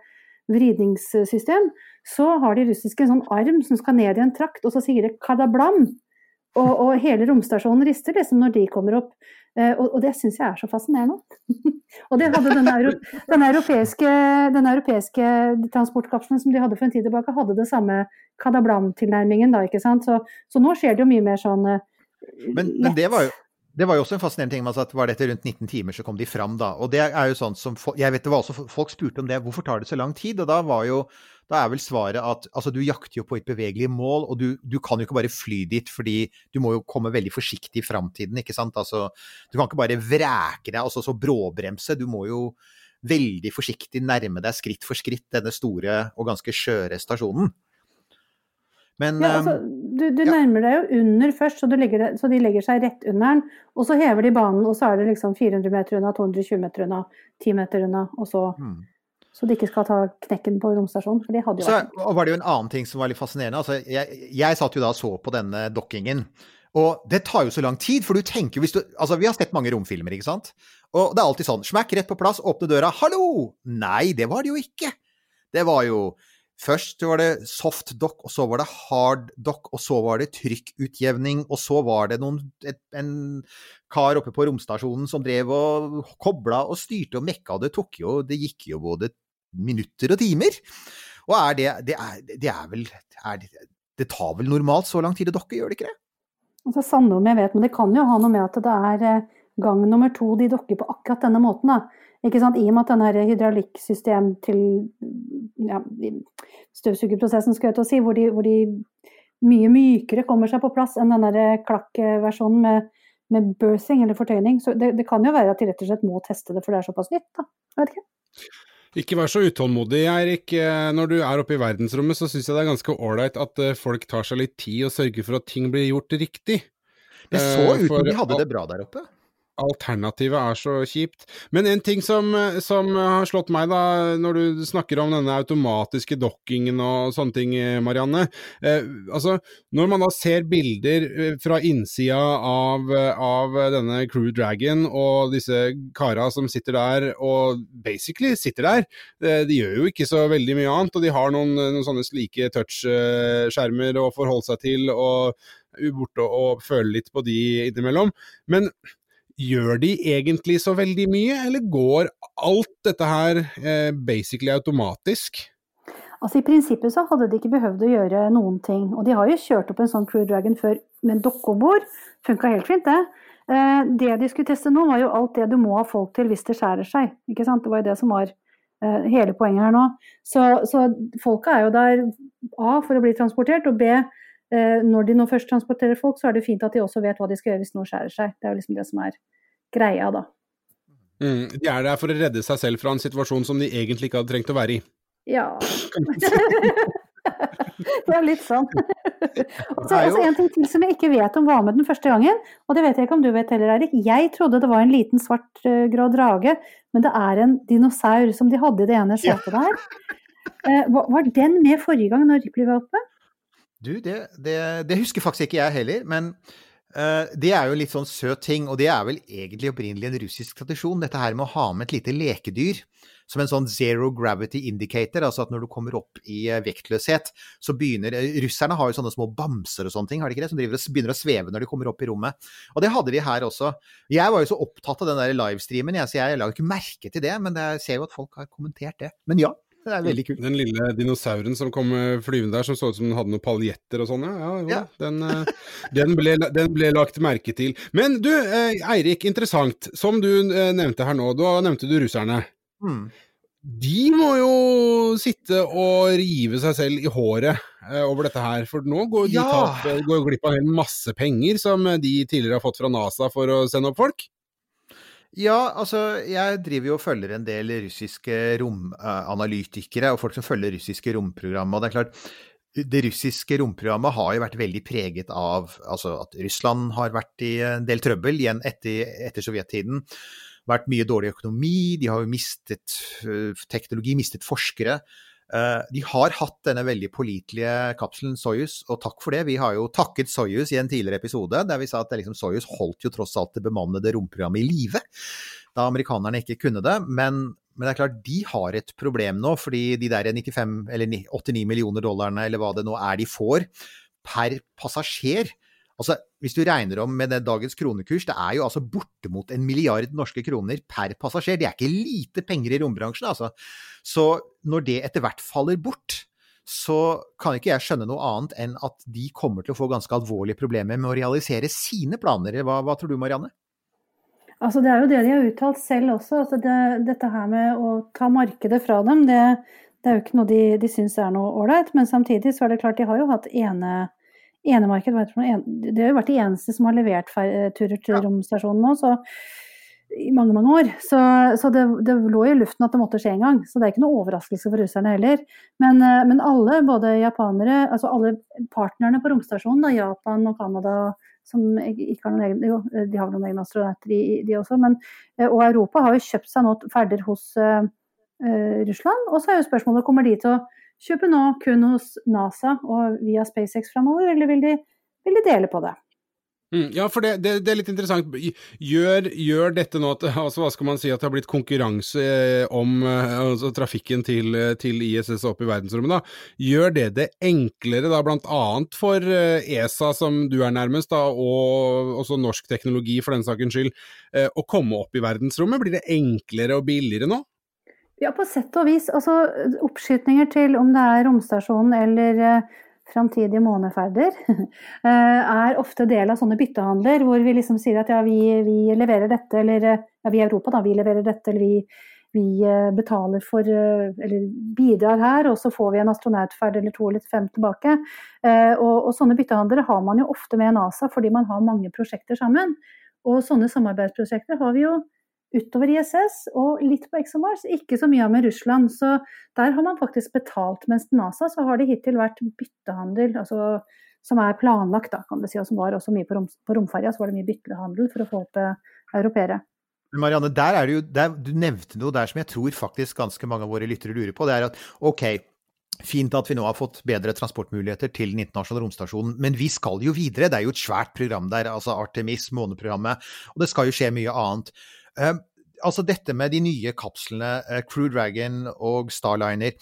vridningssystem, så har de russiske en sånn arm som skal ned i en trakt, og så sier det kadablam. Og, og hele romstasjonen rister liksom når de kommer opp. Eh, og, det syns jeg er så fascinerende. og det hadde den, euro, den europeiske, den europeiske transportkapselen som de hadde for en tid tilbake, hadde det samme Kadablam-tilnærmingen da, ikke sant. Så, så, nå skjer det jo mye mer sånn uh, men, men, det var jo det var jo også en fascinerende ting Altså at var dette rundt 19 timer, så kom de fram da. Og det er jo sånn som Jeg vet det var også Folk spurte om det. Hvorfor tar det så lang tid? Og da var jo da er vel svaret at altså, du jakter jo på et bevegelig mål, og du, du, kan jo ikke bare fly dit fordi du må jo komme veldig forsiktig i framtiden, ikke sant. Altså, du kan ikke bare vreke deg, altså så bråbremse. Du må jo veldig forsiktig nærme deg skritt for skritt denne store og ganske skjøre stasjonen. Men, ja, altså, du, du ja. nærmer deg jo under først, så, legger, så, de legger seg rett under den. Og så hever de banen, og så er det liksom 400 meter unna, 220 meter unna, 10 meter unna, og så mm. Så de ikke skal ta knekken på romstasjonen. For de hadde jo så, var det jo en annen ting som var litt fascinerende. Altså, jeg, jeg satt jo da og så på denne dokkingen. Og det tar jo så lang tid, for du tenker jo hvis du Altså, vi har sett mange romfilmer, ikke sant? Og det er alltid sånn Smakk rett på plass, åpne døra, hallo! Nei, det var det jo ikke. Det var jo Først var det soft dock, og så var det hard dock, og så var det trykkutjevning, og så var det noen, et, en kar oppe på romstasjonen som drev og kobla og styrte og mekka, og det tok jo Det gikk jo både minutter og timer. Og er det Det er, det er vel er det, det, tar vel normalt så lang tid å dokke, gjør det ikke det? Altså, Sanne om jeg vet, men det kan jo ha noe med at det er eh, gang nummer to de dokker på akkurat denne måten. da. Ikke sant? I og med at denne hydraulikksystem til ja, støvsugerprosessen, skal jeg til å si, hvor de, hvor de, mye mykere kommer seg på plass enn den klakkversjonen med, med birthing eller fortøyning. Så det, det, kan jo være at de rett og slett må teste det, for det er såpass nytt. da. Jeg vet ikke. Ikke vær så utålmodig, Eirik. Når du er oppe i verdensrommet, så syns jeg det er ganske ålreit at eh, folk tar seg litt tid og sørger for at ting blir gjort riktig. Det så eh, ut som de hadde det bra der oppe alternativet er så kjipt. Men en ting som, som, har slått meg, da, når du snakker om denne automatiske dokkingen og sånne ting, Marianne. Eh, altså, når man da ser bilder eh, fra innsida av, av, denne Crew Dragon og disse kara som sitter der og basically sitter der, eh, de gjør jo ikke så veldig mye annet, og de har noen, noen sånne slike touchskjermer å forholde seg til. og borte og føle litt på de innimellom. Men gjør de egentlig så veldig mye, eller går alt dette her eh, basically automatisk? Altså I prinsippet så hadde de ikke behøvd å gjøre noen ting. Og de har jo kjørt opp en sånn Crew Dragon før med en dokke. Funka helt fint, det. Eh, det de skulle teste nå, var jo alt det du må ha folk til hvis det skjærer seg. Ikke sant? Det var jo det som var eh, hele poenget her nå. Så, så folka er jo der A for å bli transportert, og B når de nå først transporterer folk, så er det fint at de også vet hva de skal gjøre hvis noe skjærer seg. Det er jo liksom det som er greia, da. Mm, de er der for å redde seg selv fra en situasjon som de egentlig ikke hadde trengt å være i. Ja. det er litt sånn. og så altså, En ting til som jeg ikke vet om var med den første gangen, og det vet jeg ikke om du vet heller, Erik. Jeg trodde det var en liten svart-grå uh, drage, men det er en dinosaur som de hadde i det ene setet der. Uh, var den med forrige gang når Ripley var oppe? Du, det, det, det, husker faktisk ikke jeg heller, men uh, det er jo en litt sånn søt ting. Og det er vel egentlig opprinnelig en russisk tradisjon, dette her med å ha med et lite lekedyr. Som en sånn zero gravity indicator, altså at når du kommer opp i uh, vektløshet, så begynner uh, Russerne har jo sånne små bamser og sånne ting, har de ikke det? Som driver begynner å sveve når de kommer opp i rommet. Og det hadde de her også. Jeg var jo så opptatt av den der livestreamen, jeg, så jeg la ikke merke til det, men jeg ser jo at folk har kommentert det. Men ja, det er veldig kult. Den lille dinosauren som kom flyvende der, som så ut som den hadde noen paljetter og sånn, ja. ja, ja. Den, eh, den, ble, den, ble, lagt merke til. Men du, eh, Eirik, interessant. Som du eh, nevnte her nå, da nevnte du russerne. Mm. De må jo sitte og rive seg selv i håret over dette her, for nå går de ja. tatt, går glipp av en masse penger som de tidligere har fått fra NASA for å sende opp folk. Ja, altså jeg driver jo og følger en del russiske romanalytikere og folk som følger russiske romprogram. Og det er klart, det russiske romprogrammet har jo vært veldig preget av altså at Russland har vært i en del trøbbel igjen etter, etter sovjettiden. Vært mye dårlig økonomi, de har jo mistet øh, teknologi, mistet forskere. Eh, de har hatt denne veldig pålitelige kapselen Soyuz, og takk for det. Vi har jo takket Soyuz i en tidligere episode der vi sa at liksom Soyuz holdt jo tross alt det bemannede romprogrammet i live. Da amerikanerne ikke kunne det. Men, men, det er klart, de har et problem nå, fordi de der 95 eller 89 millioner dollarene, eller hva det nå er de får per passasjer, Altså, hvis du regner om med dagens kronekurs, det er jo altså bortimot en milliard norske kroner per passasjer. Det er ikke lite penger i rombransjen, altså. Så når det etter hvert faller bort, så kan ikke jeg skjønne noe annet enn at de kommer til å få ganske alvorlige problemer med å realisere sine planer. Hva, hva tror du, Marianne? Altså, det er jo det de har uttalt selv også. Altså, det, dette her med å ta markedet fra dem, det, det er jo ikke noe de, de syns er noe ålreit. Men samtidig så er det klart, de har jo hatt ene enemarked. Det har jo vært de eneste som har levert turer til ja. romstasjonen nå. så i mange mange år. Så, så det, det, lå i luften at det måtte skje en gang. Så det er ikke noe overraskelse for russerne heller. Men, eh, men alle, både japanere, altså alle partnerne på romstasjonen, da, Japan og Canada, som ikke har noen egen, jo, de har noen egne astronauter, de, de, også, men, eh, og Europa har jo kjøpt seg nå ferder hos uh, Russland. Og så er jo spørsmålet kommer de til å kjøpe nå kun hos NASA og via SpaceX framover, eller vil de, vil de dele på det? Mm, ja, for det, det, det, er litt interessant. Gjør, gjør, dette nå at altså, hva skal man si, at det har blitt konkurranse eh, om eh, altså, trafikken til, til, ISS opp i verdensrommet? da, Gjør det det enklere, da, annet for ESA, som du er nærmest, da, og også norsk teknologi for den sakens skyld, å komme opp i verdensrommet? Blir det enklere og billigere nå? Ja, på sett og vis. Altså, oppskytninger til om det er romstasjonen eller eh, framtidige måneferder, uh, er ofte del av sånne byttehandler hvor vi liksom sier at ja, vi, vi leverer dette, eller ja, vi i Europa, da, vi leverer dette, eller vi, vi uh, betaler for Eller bidrar her, og så får vi en astronautferd eller to eller fem tilbake. Og, og sånne byttehandlere har man jo ofte med NASA fordi man har mange prosjekter sammen. Og sånne samarbeidsprosjekter har vi jo utover ISS og litt på ExoMars, ikke så mye med Russland. Så der har man faktisk betalt, mens NASA så har det hittil vært byttehandel, altså, som er planlagt, da, kan du si, og som var også mye på, rom, på romferja, så var det mye byttehandel for å få opp eh, europeere. Marianne, der er det jo, der, du nevnte noe der som jeg tror faktisk ganske mange av våre lyttere lurer på. Det er at ok, Fint at vi nå har fått bedre transportmuligheter til den internasjonale romstasjonen, men vi skal jo videre. Det er jo et svært program der, altså Artemis, måneprogrammet, og det skal jo skje mye annet. Uh, altså dette med de nye kapslene, uh, Crew Dragon og Starliner.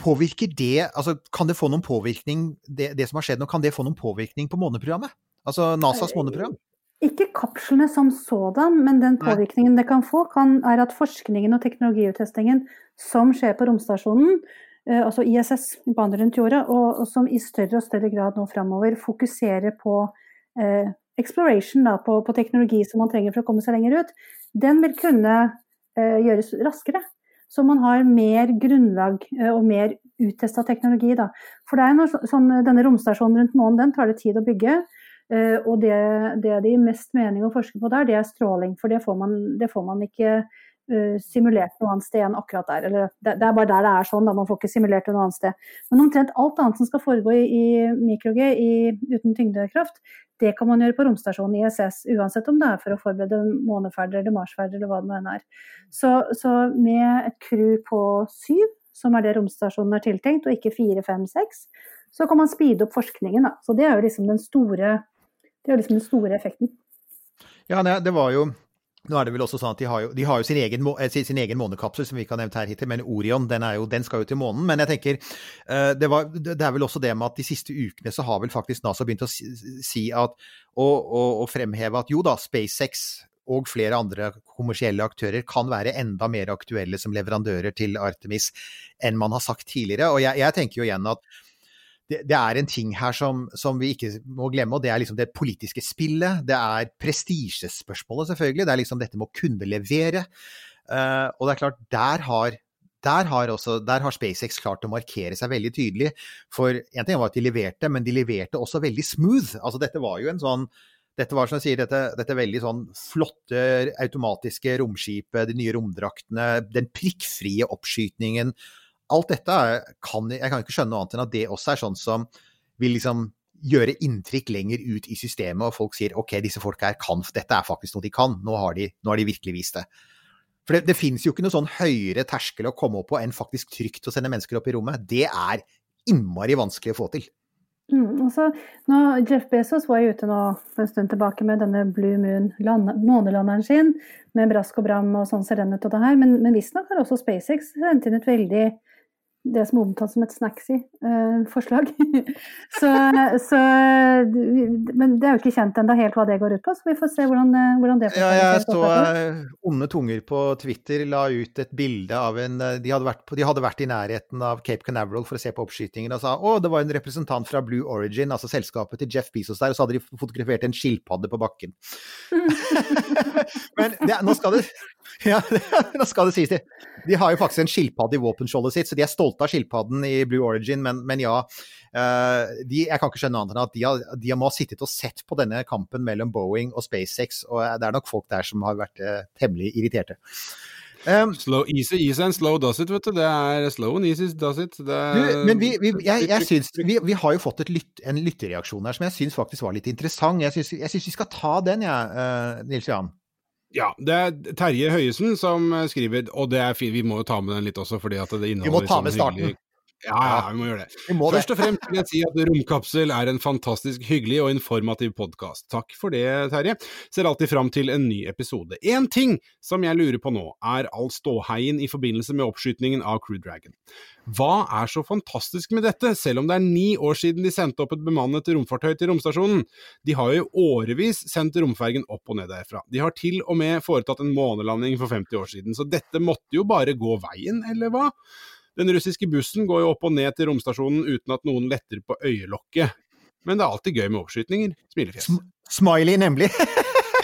Påvirker det altså Kan det få noen påvirkning, det, det, som har skjedd nå, kan det få noen påvirkning på måneprogrammet? Altså NASAs måneprogram? Ikke kapslene som sådan, men den påvirkningen det kan få, kan, er at forskningen og teknologiuttestingen som skjer på romstasjonen, eh, altså ISS, baner rundt jorda, og, og, som i større og større grad nå framover fokuserer på uh, exploration da, på, på, teknologi som man trenger for å komme seg lenger ut, den vil kunne uh, gjøres raskere. Så man har mer grunnlag uh, og mer uttesta teknologi. Da. For det er noe, sånn, denne romstasjonen rundt månen den tar det tid å bygge. Uh, og det, det det gir mest mening å forske på der, det er stråling. For det får man, det får man ikke simulert noe annet sted enn akkurat der. Eller det, det, er bare der det er sånn, da man får ikke simulert det noe annet sted. Men omtrent alt annet som skal foregå i, i mikro-G uten tyngdekraft, det kan man gjøre på romstasjonen ISS, uansett om det er for å forberede måneferder eller marsferder eller hva det nå er. Så, så, med et crew på syv, som er det romstasjonen er tiltenkt, og ikke fire, fem, seks, så kan man speede opp forskningen. Da. Så det er jo liksom den store, det er liksom den store effekten. Ja, det var jo nå er det vel også sånn at De har jo, de har jo sin, egen, eh, sin, egen, månekapsel, som vi ikke har nevnt her hittil, men Orion den, jo, den, skal jo til månen. Men jeg tenker, uh, det, var, det, er vel også det med at de siste ukene så har vel faktisk NASA begynt å si at, og, og, og, fremheve at jo da, SpaceX og flere andre kommersielle aktører kan være enda mer aktuelle som leverandører til Artemis enn man har sagt tidligere. Og jeg, jeg tenker jo igjen at det, det, er en ting her som, som, vi ikke må glemme, og det er liksom det politiske spillet. Det er prestisjespørsmålet, selvfølgelig. Det er liksom dette med å kunne levere. Uh, og det er klart, der har, der har, også, der har SpaceX klart å markere seg veldig tydelig. For en ting var at de leverte, men de leverte også veldig smooth. Altså dette var jo en sånn dette var som jeg sier, dette, dette veldig sånn flotte automatiske romskipet, de nye romdraktene, den prikkfrie oppskytingen alt dette kan Jeg kan ikke skjønne noe annet enn at det også er sånn som vil liksom gjøre inntrykk lenger ut i systemet, og folk sier ok, disse folka her kan Dette er faktisk noe de kan. Nå har de, nå har de virkelig vist det. For det, det finnes jo ikke noe sånn høyere terskel å komme opp på enn faktisk trygt å sende mennesker opp i rommet. Det er innmari vanskelig å få til. Mm, altså, nå, Jeff Bezos var jo ute nå for en stund tilbake med denne Blue Moon, månelanderen sin, med brask og bram og sånn ser den ut og det her, men, men visstnok har også SpaceX sendt inn et veldig det som er omtalt som et snacksy eh, forslag. så, så, men det er jo ikke kjent ennå helt hva det går ut på, så vi får se hvordan, eh, hvordan det Ja, jeg så eh, Onde tunger på Twitter la ut et bilde av en de hadde, vært på, de hadde vært i nærheten av Cape Canaveral for å se på oppskytingen og sa å, det var en representant fra Blue Origin, altså selskapet til Jeff Bezos der, og så hadde de fotografert en skilpadde på bakken. Men det, nå skal det ja, nå skal det sies De, De har jo faktisk en skilpadde i våpenskjoldet sitt, så de er stolte av skilpadden i Blue Origin, men, men ja. eh, de, jeg kan ikke skjønne annet enn at de har, de har må ha sittet og sett på denne kampen mellom Boeing og SpaceX, og det er nok folk der som har vært eh, temmelig irriterte. Um, Slow, easy, easy and slow does it, vet du. Det er slow and easy does it. Er, men vi, vi, jeg, jeg synes, vi, vi har jo fått et lytt, en lytterreaksjon her som jeg syns faktisk var litt interessant. Jeg syns, vi skal ta den, jeg, uh, Nils Jan. Ja, det er Terje Høiesen som eh, skriver, og det er fint, vi må jo ta med den litt også, fordi at det inneholder Vi må ta med starten. hyggelig- Ja, ja, vi må gjøre det. Må. Først og fremst vil jeg si at Romkapsel er en fantastisk hyggelig og informativ podkast. Takk for det, Terje. Ser alltid fram til en ny episode. Én ting som jeg lurer på nå, er all ståheien i forbindelse med oppskytingen av Crew Dragon. Hva er så fantastisk med dette, selv om det er ni år siden de sendte opp et bemannet romfartøy til romstasjonen? De har jo i årevis sendt romfergen opp og ned derfra. De har til og med foretatt en månelanding for 50 år siden, så dette måtte jo bare gå veien, eller hva? Den russiske bussen går jo opp og ned til romstasjonen uten at noen letter på øyelokket. Men det er alltid gøy med oppskytninger. Smilefjes. Smiley, nemlig.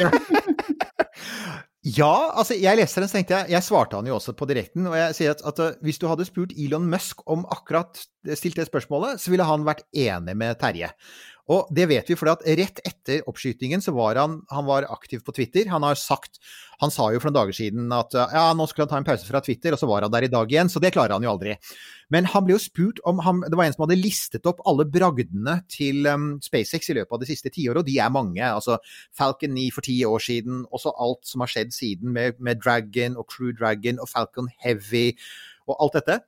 ja, altså jeg leste den, så tenkte jeg Jeg svarte han jo også på direkten. Og jeg sier at, at uh, hvis du hadde spurt Elon Musk om akkurat stilt det spørsmålet, så ville han vært enig med Terje. Og det vet vi, for at rett etter oppskytingen så var han, han var aktiv på Twitter. Han har sagt Han sa jo for noen dager siden at ja, nå skulle han ta en pause fra Twitter, og så var han der i dag igjen. Så det klarer han jo aldri. Men han ble jo spurt om han, Det var en som hadde listet opp alle bragdene til um, SpaceX i løpet av det siste tiåret, og de er mange. Altså Falcon 9 for ti år siden, også alt som har skjedd siden med, med Dragon og Crew Dragon og Falcon Heavy og alt dette.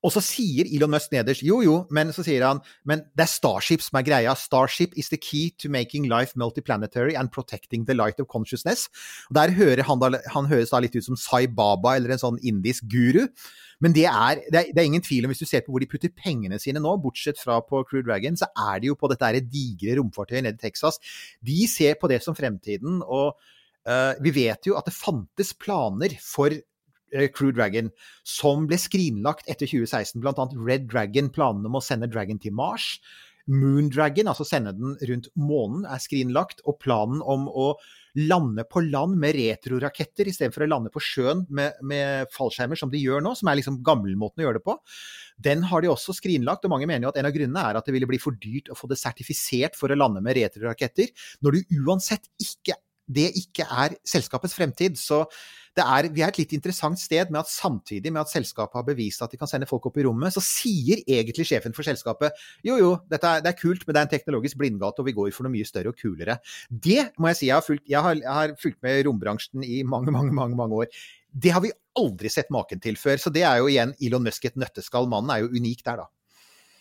Og så sier Elon Musk nederst jo jo, men så sier han men det er Starship som er greia. Starship is the key to making life multiplanetary and protecting the light of consciousness. Og Der hører han, da, han høres da litt ut som Sai Baba eller en sånn indisk guru. Men det er, det, er, det er ingen tvil om, hvis du ser på hvor de putter pengene sine nå, bortsett fra på Crew Dragon, så er det jo på dette digre romfartøyet nede i Texas. De ser på det som fremtiden. og uh, vi vet jo at det fantes planer for Crew Dragon, som ble skrinlagt etter 2016. Blant annet Red Dragon, planene om å sende Dragon til Mars. Moon Dragon, altså sende den rundt månen, er skrinlagt. Og planen om å lande på land med retroraketter istedenfor å lande på sjøen med, med, fallskjermer, som de gjør nå, som er liksom gammelmåten å gjøre det på. Den har de også skrinlagt, og mange mener jo at en av grunnene er at det ville bli for dyrt å få det sertifisert for å lande med retroraketter, når du uansett ikke det ikke er selskapets fremtid. Så er, vi er et litt interessant sted med at samtidig med at selskapet har bevist at de kan sende folk opp i rommet, så sier egentlig sjefen for selskapet jo jo, er, det er kult, men det er en teknologisk blindgate, og vi går for noe mye større og kulere. Det må jeg si, jeg har fulgt, jeg har, jeg har fulgt med rombransjen i mange, mange, mange, mange år. Det har vi aldri sett maken til før. Så det er jo igjen Elon Musk et nøtteskall. Mannen er jo unik der, da.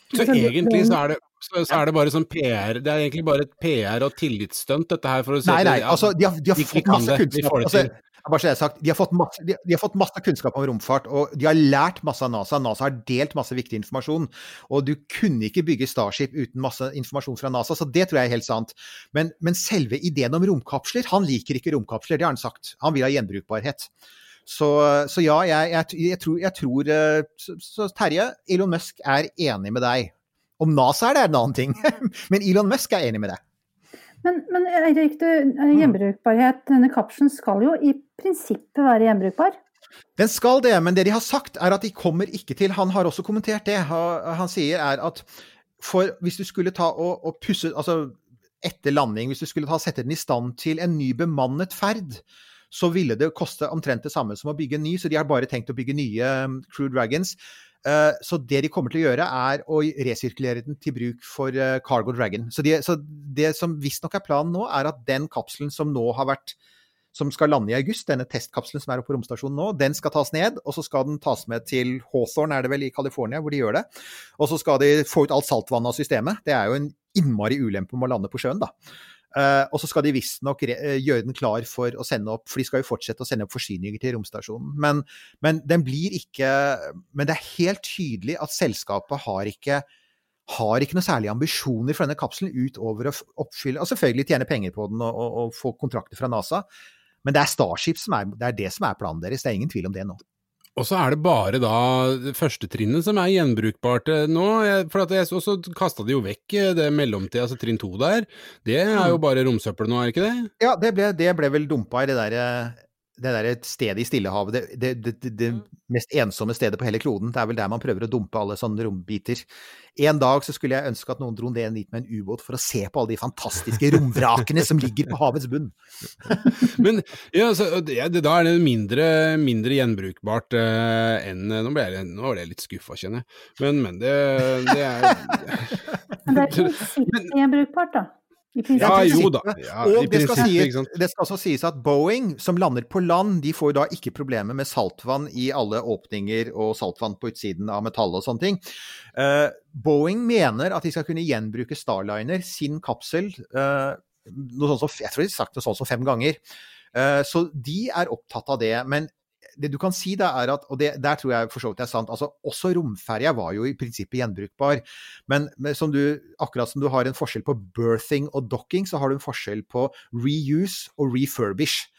Så egentlig så er det, så, så er det bare sånn PR Det er egentlig bare et PR- og tillitsstunt, dette her, for å si Nei, nei, altså de har, de har fått masse kunnskap. De, Altså, til. bare så det er sagt, de har, fått masse, de, de har fått masse kunnskap om romfart, og de har lært masse av NASA. NASA har delt masse viktig informasjon. Og du kunne ikke bygge Starship uten masse informasjon fra NASA, så det tror jeg er helt sant. Men, men selve ideen om romkapsler Han liker ikke romkapsler, det har han sagt. Han vil ha gjenbrukbarhet. Så, så ja, jeg, jeg, jeg, tror, jeg tror eh, så, så Terje, Elon Musk er enig med deg. Om NASA er det en annen ting, men Elon Musk er enig med deg. Men, men Eirik, eh, gjenbrukbarhet, denne kapselen skal jo i prinsippet være gjenbrukbar? Den skal det, men det de har sagt er at de kommer ikke til Han har også kommentert det. Han, han sier er at for hvis du skulle ta og, og pusse Altså etter landing, hvis du skulle ta sette den i stand til en ny bemannet ferd, så ville det koste omtrent det samme som å bygge en ny, så de har bare tenkt å bygge nye um, Crew Dragons. Uh, så det de kommer til å gjøre, er å resirkulere den til bruk for uh, Cargo Dragon. Så, de, så det som visstnok er planen nå, er at den kapselen som nå har vært som skal lande i august, denne testkapselen som er oppe på romstasjonen nå, den skal tas ned, og så skal den tas med til Hawthorne, er det vel, i California, hvor de gjør det. Og så skal de få ut alt saltvannet av systemet. Det er jo en innmari ulempe med å lande på sjøen, da. Uh, og så skal de visstnok uh, gjøre den klar for å sende opp, for de skal jo fortsette å sende opp forsyninger til romstasjonen. Men, men den blir ikke Men det er helt tydelig at selskapet har ikke har ikke noe særlige ambisjoner for denne kapselen utover å oppfylle Og selvfølgelig tjene penger på den og, og, og få kontrakter fra NASA. Men det er Starship som er, det er det som er planen deres. Det er ingen tvil om det nå. Og så er det bare da førstetrinnet første trinnet som er gjenbrukbart eh, nå. For at jeg, og så kasta de jo vekk eh, det mellomtida, altså trinn to der. Det er jo bare romsøppel nå, er ikke det? Ja, det ble, det ble vel dumpa i det derre det der stedet i Stillehavet, det, det, det, det, det mest ensomme stedet på hele kloden. Det er vel der man prøver å dumpe alle sånne rombiter. En dag så skulle jeg ønske at noen dro ned dit med en ubåt for å se på alle de fantastiske romvrakene som ligger på havets bunn. Men ja, så, det, da er det mindre, mindre gjenbrukbart eh, enn Nå ble jeg, nå ble jeg litt skuffa, kjenner jeg. Men, men det, det er Men det er ikke gjenbrukbart, da. Ja, jo da. Ja, og det skal, sies, det skal også sies at Boeing, som lander på land, de får da ikke problemer med saltvann i alle åpninger og saltvann på utsiden av metallet og sånne ting. Uh, Boeing mener at de skal kunne gjenbruke Starliner, sin kapsel, uh, noe sånt som, jeg tror de har sagt det sånn som fem ganger. Uh, så de er opptatt av det. Men det du kan si da er at, og det, der tror jeg for så vidt er sant, altså også romferja var jo i prinsippet gjenbrukbar. Men, som du, akkurat som du har en forskjell på birthing og docking, så har du en forskjell på reuse og refurbish.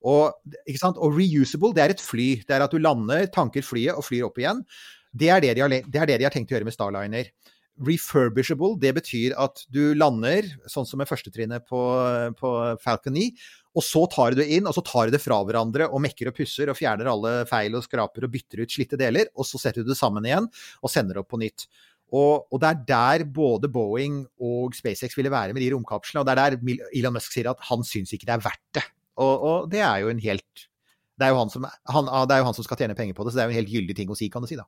Og, og reusable, det er et fly. Det er at du lander, tanker flyet og flyr opp igjen. Det er det de har, det er det de har tenkt å gjøre med Starliner. Refurbishable, det betyr at du lander, sånn som med førstetrinnet på, på Falcon 9, og så tar du det inn, og så tar du det fra hverandre og mekker og pusser og fjerner alle feil og skraper og bytter ut slitte deler, og så setter du det sammen igjen og sender det opp på nytt. Og, og det er der både Boeing og SpaceX ville være med de romkapslene, og det er der Elon Musk sier at han syns ikke det er verdt det. Og, og det er jo en helt det er, jo som, han, det er jo han som skal tjene penger på det, så det er jo en helt gyldig ting å si, kan du si da.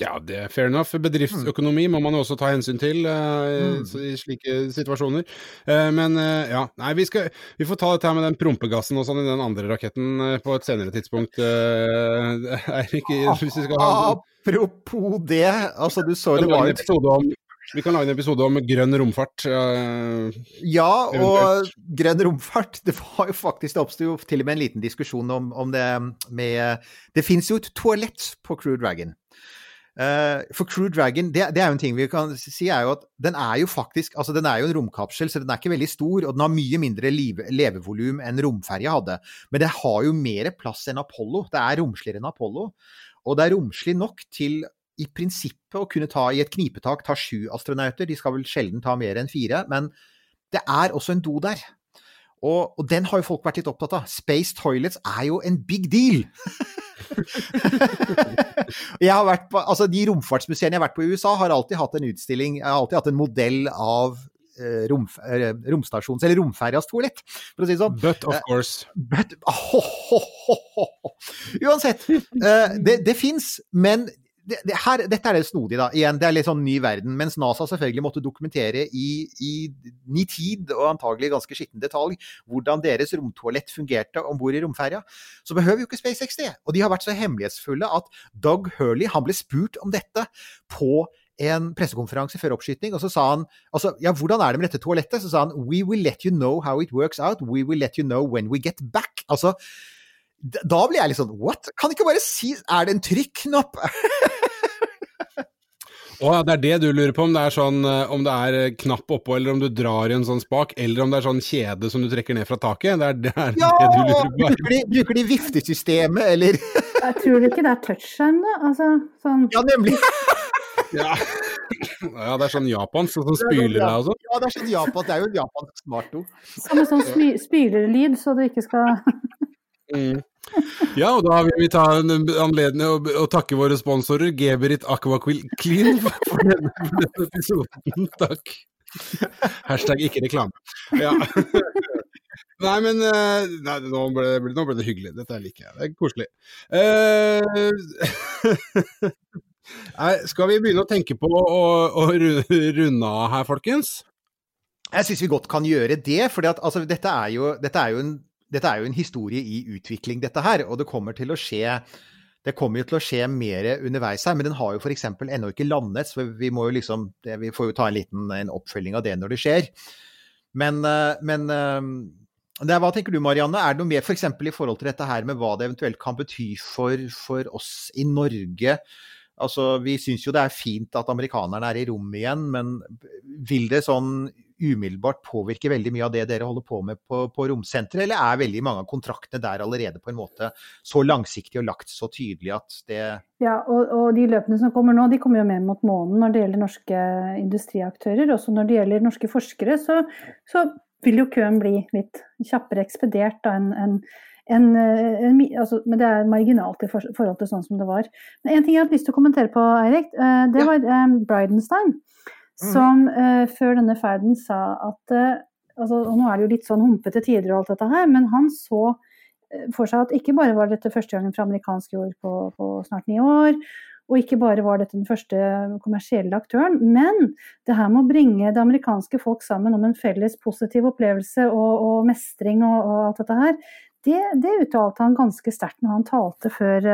Ja, det er fair enough. Bedriftsøkonomi må man jo også ta hensyn til uh, mm. i slike situasjoner. Uh, men uh, ja, nei, vi, skal, vi får ta dette her med den prompegassen og sånn i den andre raketten på et senere tidspunkt. Eirik, hvis vi skal ha Apropos det, altså du så det var en episode om, vi kan lage en episode om grønn romfart. eh, Ja, og grønn romfart Det var jo faktisk, det oppsto til og med en liten diskusjon om, om det med Det fins jo et toalett på Crew Dragon. Eh, for Crew Dragon, det, det er jo en ting vi kan si, er jo at den er jo faktisk Altså, den er jo en romkapsel, så den er ikke veldig stor, og den har mye mindre levevolum enn romferja hadde. Men det har jo mer plass enn Apollo. Det er romsligere enn Apollo. Og det er romslig nok til i prinsippet å kunne ta i et knipetak ta sju astronauter. De skal vel sjelden ta mer enn fire, men det er også en do der. Og, og den har jo folk vært litt opptatt av. Space toilets er jo en big deal! jeg har vært på, altså De romfartsmuseene jeg har vært på i USA, har alltid hatt en utstilling, jeg har alltid hatt en modell av eh, romf eh, romstasjons, eller romferjas toalett, for å si det sånn. But of course. But, oh, oh, oh. Uansett, eh, det, det fins, men det, det her, dette er det snodige, da. Igjen, det er litt sånn ny verden. Mens NASA selvfølgelig måtte dokumentere i, i nitid og antagelig ganske skitten detalj hvordan deres romtoalett fungerte om bord i romferja, så behøver jo ikke SpaceX det. Og de har vært så hemmelighetsfulle at Doug Hurley han ble spurt om dette på en pressekonferanse før oppskyting, og så sa han altså, ja, hvordan er det med dette toalettet? Så sa han we will let you know how it works out, we will let you know when we get back. Altså, da blir jeg litt sånn what? Kan ikke bare si er det en trykknapp? Å ja, det er det du lurer på, om det er sånn eh, om det er eh, knapp oppå, eller om du drar i en sånn spak, eller om det er sånn kjede som du trekker ned fra taket? Det er det, er Ja! det du lurer på? Bruker de, bruker de viftesystemet, eller Jeg tror ikke det er touchskjerm, da? Altså, sånn Ja, nemlig. Ja. ja, det er sånn japansk, sånn som spyler deg og sånn. Ja, det er sånn japansk. det er jo en japansk smartord. Som en sånn spy spylerlyd, så du ikke skal Mm. Ja, og da vil vi ta en anledning å, å takke våre sponsorer, Geberit Aqua Clean, for denne, episoden. Takk. Hashtag ikke reklame. Ja. Nei, men eh, nei, nå, ble, nå ble det hyggelig. Dette liker jeg. Det er koselig. Uh, nei, skal vi begynne å tenke på å, å ru- runde av her, folkens? Jeg syns vi godt kan gjøre det, for altså, dette, dette, er jo en, dette er jo en historie i utvikling, dette her. Og det kommer til å skje det kommer jo til å skje mer underveis her, men den har jo f.eks. ennå ikke landet, så vi må jo liksom Vi får jo ta en liten en oppfølging av det når det skjer. Men, eh, men eh, er, hva tenker du Marianne, er det noe mer f.eks. For i forhold til dette her med hva det eventuelt kan bety for, for oss i Norge? Altså, Vi syns jo det er fint at amerikanerne er i rommet igjen, men vil det sånn umiddelbart påvirke veldig mye av det dere holder på med på, på romsenteret, eller er veldig mange av kontraktene der allerede på en måte så langsiktig og lagt så tydelig at det Ja, og, og de løpene som kommer nå, de kommer jo mer mot månen når det gjelder norske industriaktører. Også når det gjelder norske forskere, så, så vil jo køen bli litt kjappere ekspedert da enn en, en, en, altså, men det er marginalt i forhold til sånn som det var. Men En ting jeg hadde lyst til å kommentere på, Eirik, eh, det var um, Bridenstine. Mm. Som uh, før denne ferden sa at uh, altså, Og nå er det jo litt sånn humpete tider og alt dette her, men han så uh, for seg at ikke bare var dette første gangen fra amerikansk jord på, på snart ni år, og ikke bare var dette den første kommersielle aktøren, men det her med å bringe det amerikanske folk sammen om en felles positiv opplevelse og, og mestring og, og, alt dette her, det, det uttalte han ganske sterkt når han talte før,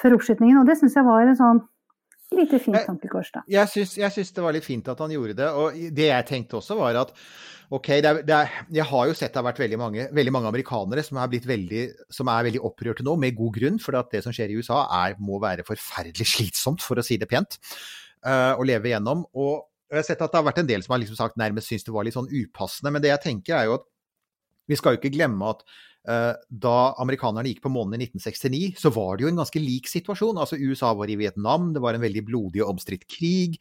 før oppskytingen. Og det syns jeg var en sånn lite fint tankekors, da. Jeg syns, jeg syns det var litt fint at han gjorde det. Og det jeg tenkte også, var at OK, det er, det er, jeg har jo sett det har vært veldig mange, veldig mange amerikanere som er, veldig, som er veldig opprørte nå, med god grunn. For det som skjer i USA er, må være forferdelig slitsomt, for å si det pent, uh, å leve gjennom. Og jeg har sett at det har vært en del som har liksom sagt nærmest syns det var litt sånn upassende. Men det jeg tenker er jo at vi skal jo ikke glemme at da amerikanerne gikk på månen i 1969, så var det jo en ganske lik situasjon. Altså USA var i Vietnam, det var en veldig blodig og omstridt krig.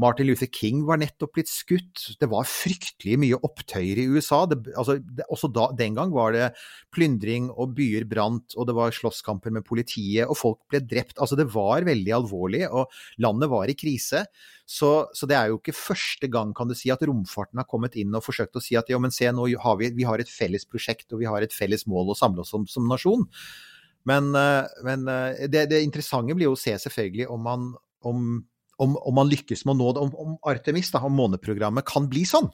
Martin Luther King var nettopp blitt skutt. Det var fryktelig mye opptøyer i USA. Det, altså, det, også da, den gang var det plyndring og byer brant, og det var slåsskamper med politiet, og folk ble drept. Altså det var veldig alvorlig, og landet var i krise. Så, så, det er jo ikke første gang kan du si, at romfarten har kommet inn og forsøkt å si at ja, men se, nå har vi, vi har et felles prosjekt og vi har et felles mål å samle oss om som nasjon. Men, eh, men eh, det, det, interessante blir jo å se selvfølgelig om man om om, om, man lykkes med å nå det, om, om Artemis, da, om måneprogrammet, kan bli sånn.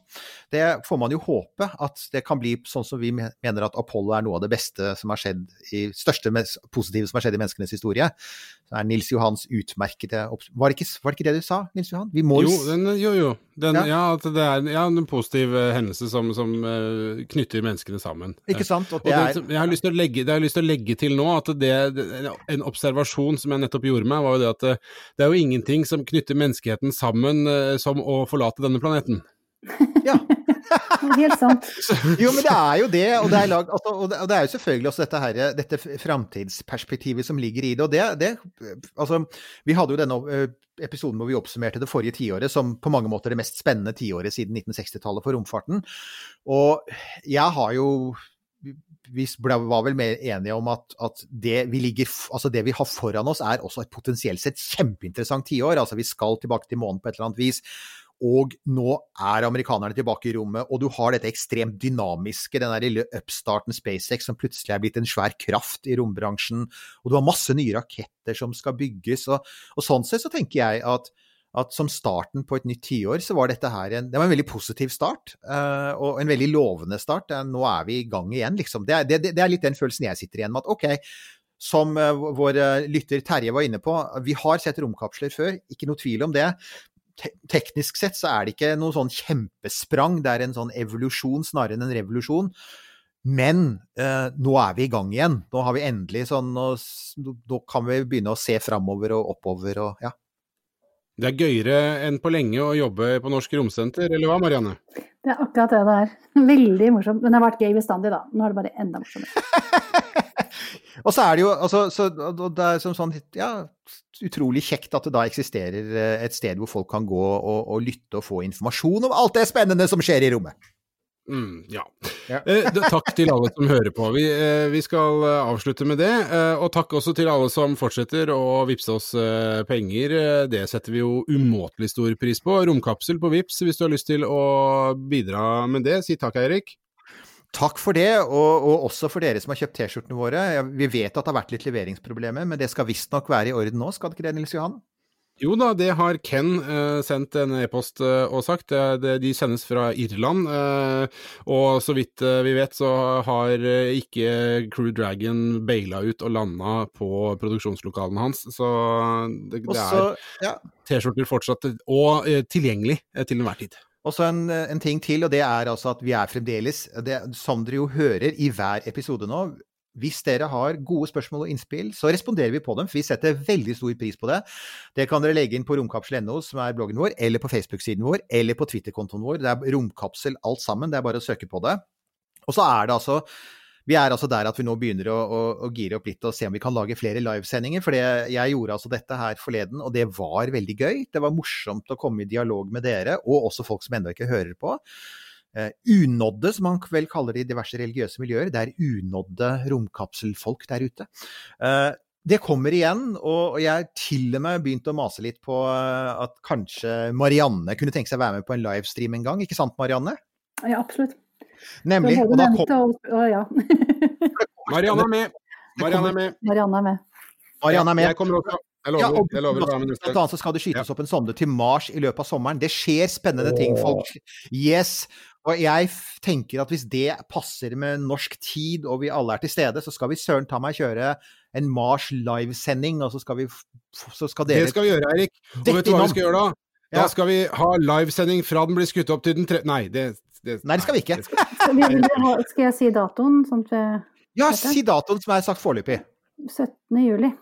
Det får man jo håpe at det kan bli sånn som vi mener at Apollo er noe av det beste som har skjedd i største positive som har skjedd i menneskenes historie. Det er Nils Johans utmerkede var det, ikke, var det ikke det du sa, Nils Johan? jo, den, jo, jo. Den, ja. ja. at det er ja, en positiv uh, hendelse som, som uh, knytter menneskene sammen. Ikke sant? Og, og den, jeg, har lyst til å legge, det har jeg lyst til å legge til nå, at det, det, en observasjon som jeg nettopp gjorde meg, var jo det at det, det er jo ingenting som knytter menneskeheten sammen uh, som å forlate denne planeten. Ja. Helt sant. Jo, men det er jo det. Og det er, lag, altså, og det, og det er jo selvfølgelig også dette, her, dette framtidsperspektivet som ligger i det. Og det, det Altså, vi hadde jo denne eh, episoden hvor vi oppsummerte det forrige tiåret som på mange måter det mest spennende tiåret siden 1960-tallet for romfarten. Og jeg har jo vi var vel mer enige om at, at det, vi ligger, altså det vi har foran oss, er også et potensielt sett kjempeinteressant tiår. Altså vi skal tilbake til månen på et eller annet vis. Og nå er amerikanerne tilbake i rommet, og du har dette ekstremt dynamiske, den der lille upstarten SpaceX som plutselig er blitt en svær kraft i rombransjen, og du har masse nye raketter som skal bygges. Og, og sånn sett så tenker jeg at, at som starten på et nytt tiår, så var dette her en, det var en veldig positiv start. Uh, og en veldig lovende start. Uh, nå er vi i gang igjen, liksom. Det er, det, det er, litt den følelsen jeg sitter igjen med. At OK, som uh, vår lytter Terje var inne på, vi har sett romkapsler før, ikke noe tvil om det te teknisk sett så er det ikke noe sånn kjempesprang, det er en sånn evolusjon snarere enn en revolusjon. Men eh, nå er vi i gang igjen. Nå har vi endelig sånn Nå kan vi begynne å se framover og oppover og ja. Det er gøyere enn på lenge å jobbe på Norsk Romsenter, eller hva Marianne? Det er akkurat det det er. Veldig morsomt. Men det har vært gøy bestandig, da. Nå er det bare enda morsommere. og så er det jo altså, så, det er som sånn, ja, utrolig kjekt at det da eksisterer eh, et sted hvor folk kan gå og, og lytte og få informasjon om alt det spennende som skjer i rommet. Mm, ja. ja. eh, takk til alle som hører på. Vi, eh, vi, skal eh, avslutte med det. Eh, og takk også til alle som fortsetter å vippse oss eh, penger. Det setter vi jo umåtelig stor pris på. Romkapsel på Vips hvis du har lyst til å bidra med det. Si takk, Eirik. Takk for det, og, og, også for dere som har kjøpt T-skjortene våre. Vi vet at det har vært litt leveringsproblemer, men det skal visstnok være i orden nå, skal det ikke det, Nils Johan? Jo da, det har Ken eh, sendt en e-post eh, og sagt. Det, det, de sendes fra Irland. Eh, og så vidt vi vet, så har ikke Crew Dragon baila ut og landa på produksjonslokalene hans. Så det, det er ja. T-skjorter fortsatt og tilgjengelig til enhver tid. Og så en, en, ting til, og det er altså at vi er fremdeles, det, som dere jo hører i hver episode nå, hvis dere har gode spørsmål og innspill, så responderer vi på dem, for vi setter veldig stor pris på det. Det kan dere legge inn på romkapsel.no, som er bloggen vår, eller på Facebook-siden vår, eller på Twitter-kontoen vår. Det er romkapsel alt sammen, det er bare å søke på det. Og så er det altså vi er altså der at vi nå begynner å, å, å gire opp litt og se om vi kan lage flere livesendinger. For jeg gjorde altså dette her forleden, og det var veldig gøy. Det var morsomt å komme i dialog med dere, og også folk som ennå ikke hører på. Uh, unådde, som man vel kaller det i diverse religiøse miljøer. Det er unådde romkapselfolk der ute. Uh, det kommer igjen, og jeg har til og med begynt å mase litt på uh, at kanskje Marianne kunne tenke seg å være med på en livestream en gang. Ikke sant, Marianne? Ja, absolutt. Nemlig. Og da kom... og, og, ja. Marianne er med. Marianne er med. Marianne er med. Marianne er med. Jeg kommer også. Jeg lover. Ja, og, jeg lover blant annet så skal det skytes ja. opp en sonde til Mars i løpet av sommeren. Det skjer spennende ting, folk. Yes. Og jeg tenker at hvis det passer med norsk tid, og vi alle er til stede, så skal vi søren ta meg kjøre en Mars livesending, og så skal vi så skal dere Det skal vi gjøre, Eirik. Og vet du hva vi skal gjøre da? Da ja. skal vi ha livesending fra den blir skutt opp til den tre... Nei, det, det, nei, det skal vi ikke. skal jeg si datoen? Sånn at vi ja, si datoen som er sagt foreløpig. 17. juli.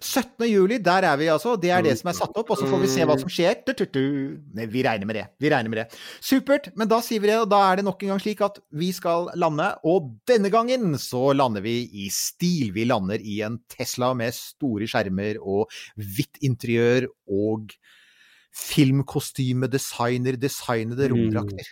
17. juli, der er vi altså. Det er det som er satt opp, og så får vi se hva som skjer. Nei, vi regner med det. Vi regner med det. Supert. Men da sier vi det, og da er det nok en gang slik at vi skal lande. Og denne gangen så lander vi i stil. Vi lander i en Tesla med store skjermer og hvitt interiør og filmkostyme, designer, designede romdrakter.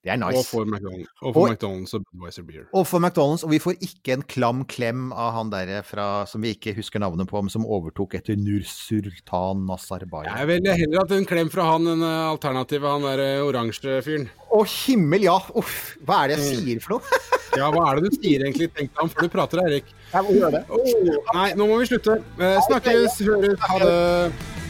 Det er nice. Og for McDonald's og, for og, McDonald's og Budweiser Beer. Og for McDonald's, og vi får ikke en klam klem av han der fra, som vi ikke husker navnet på, men som overtok etter Nursultan Nazarbayev. Jeg ville heller hatt en klem fra han enn alternativet, han der eh, oransje fyren. Å himmel, ja! Uff, hva er det jeg sier for noe? ja, hva er det du sier egentlig? Tenk deg om før du prater, Erik. Jeg må gjøre det. Oh, nei, nå må vi slutte. Eh, snakkes, høres, ha det.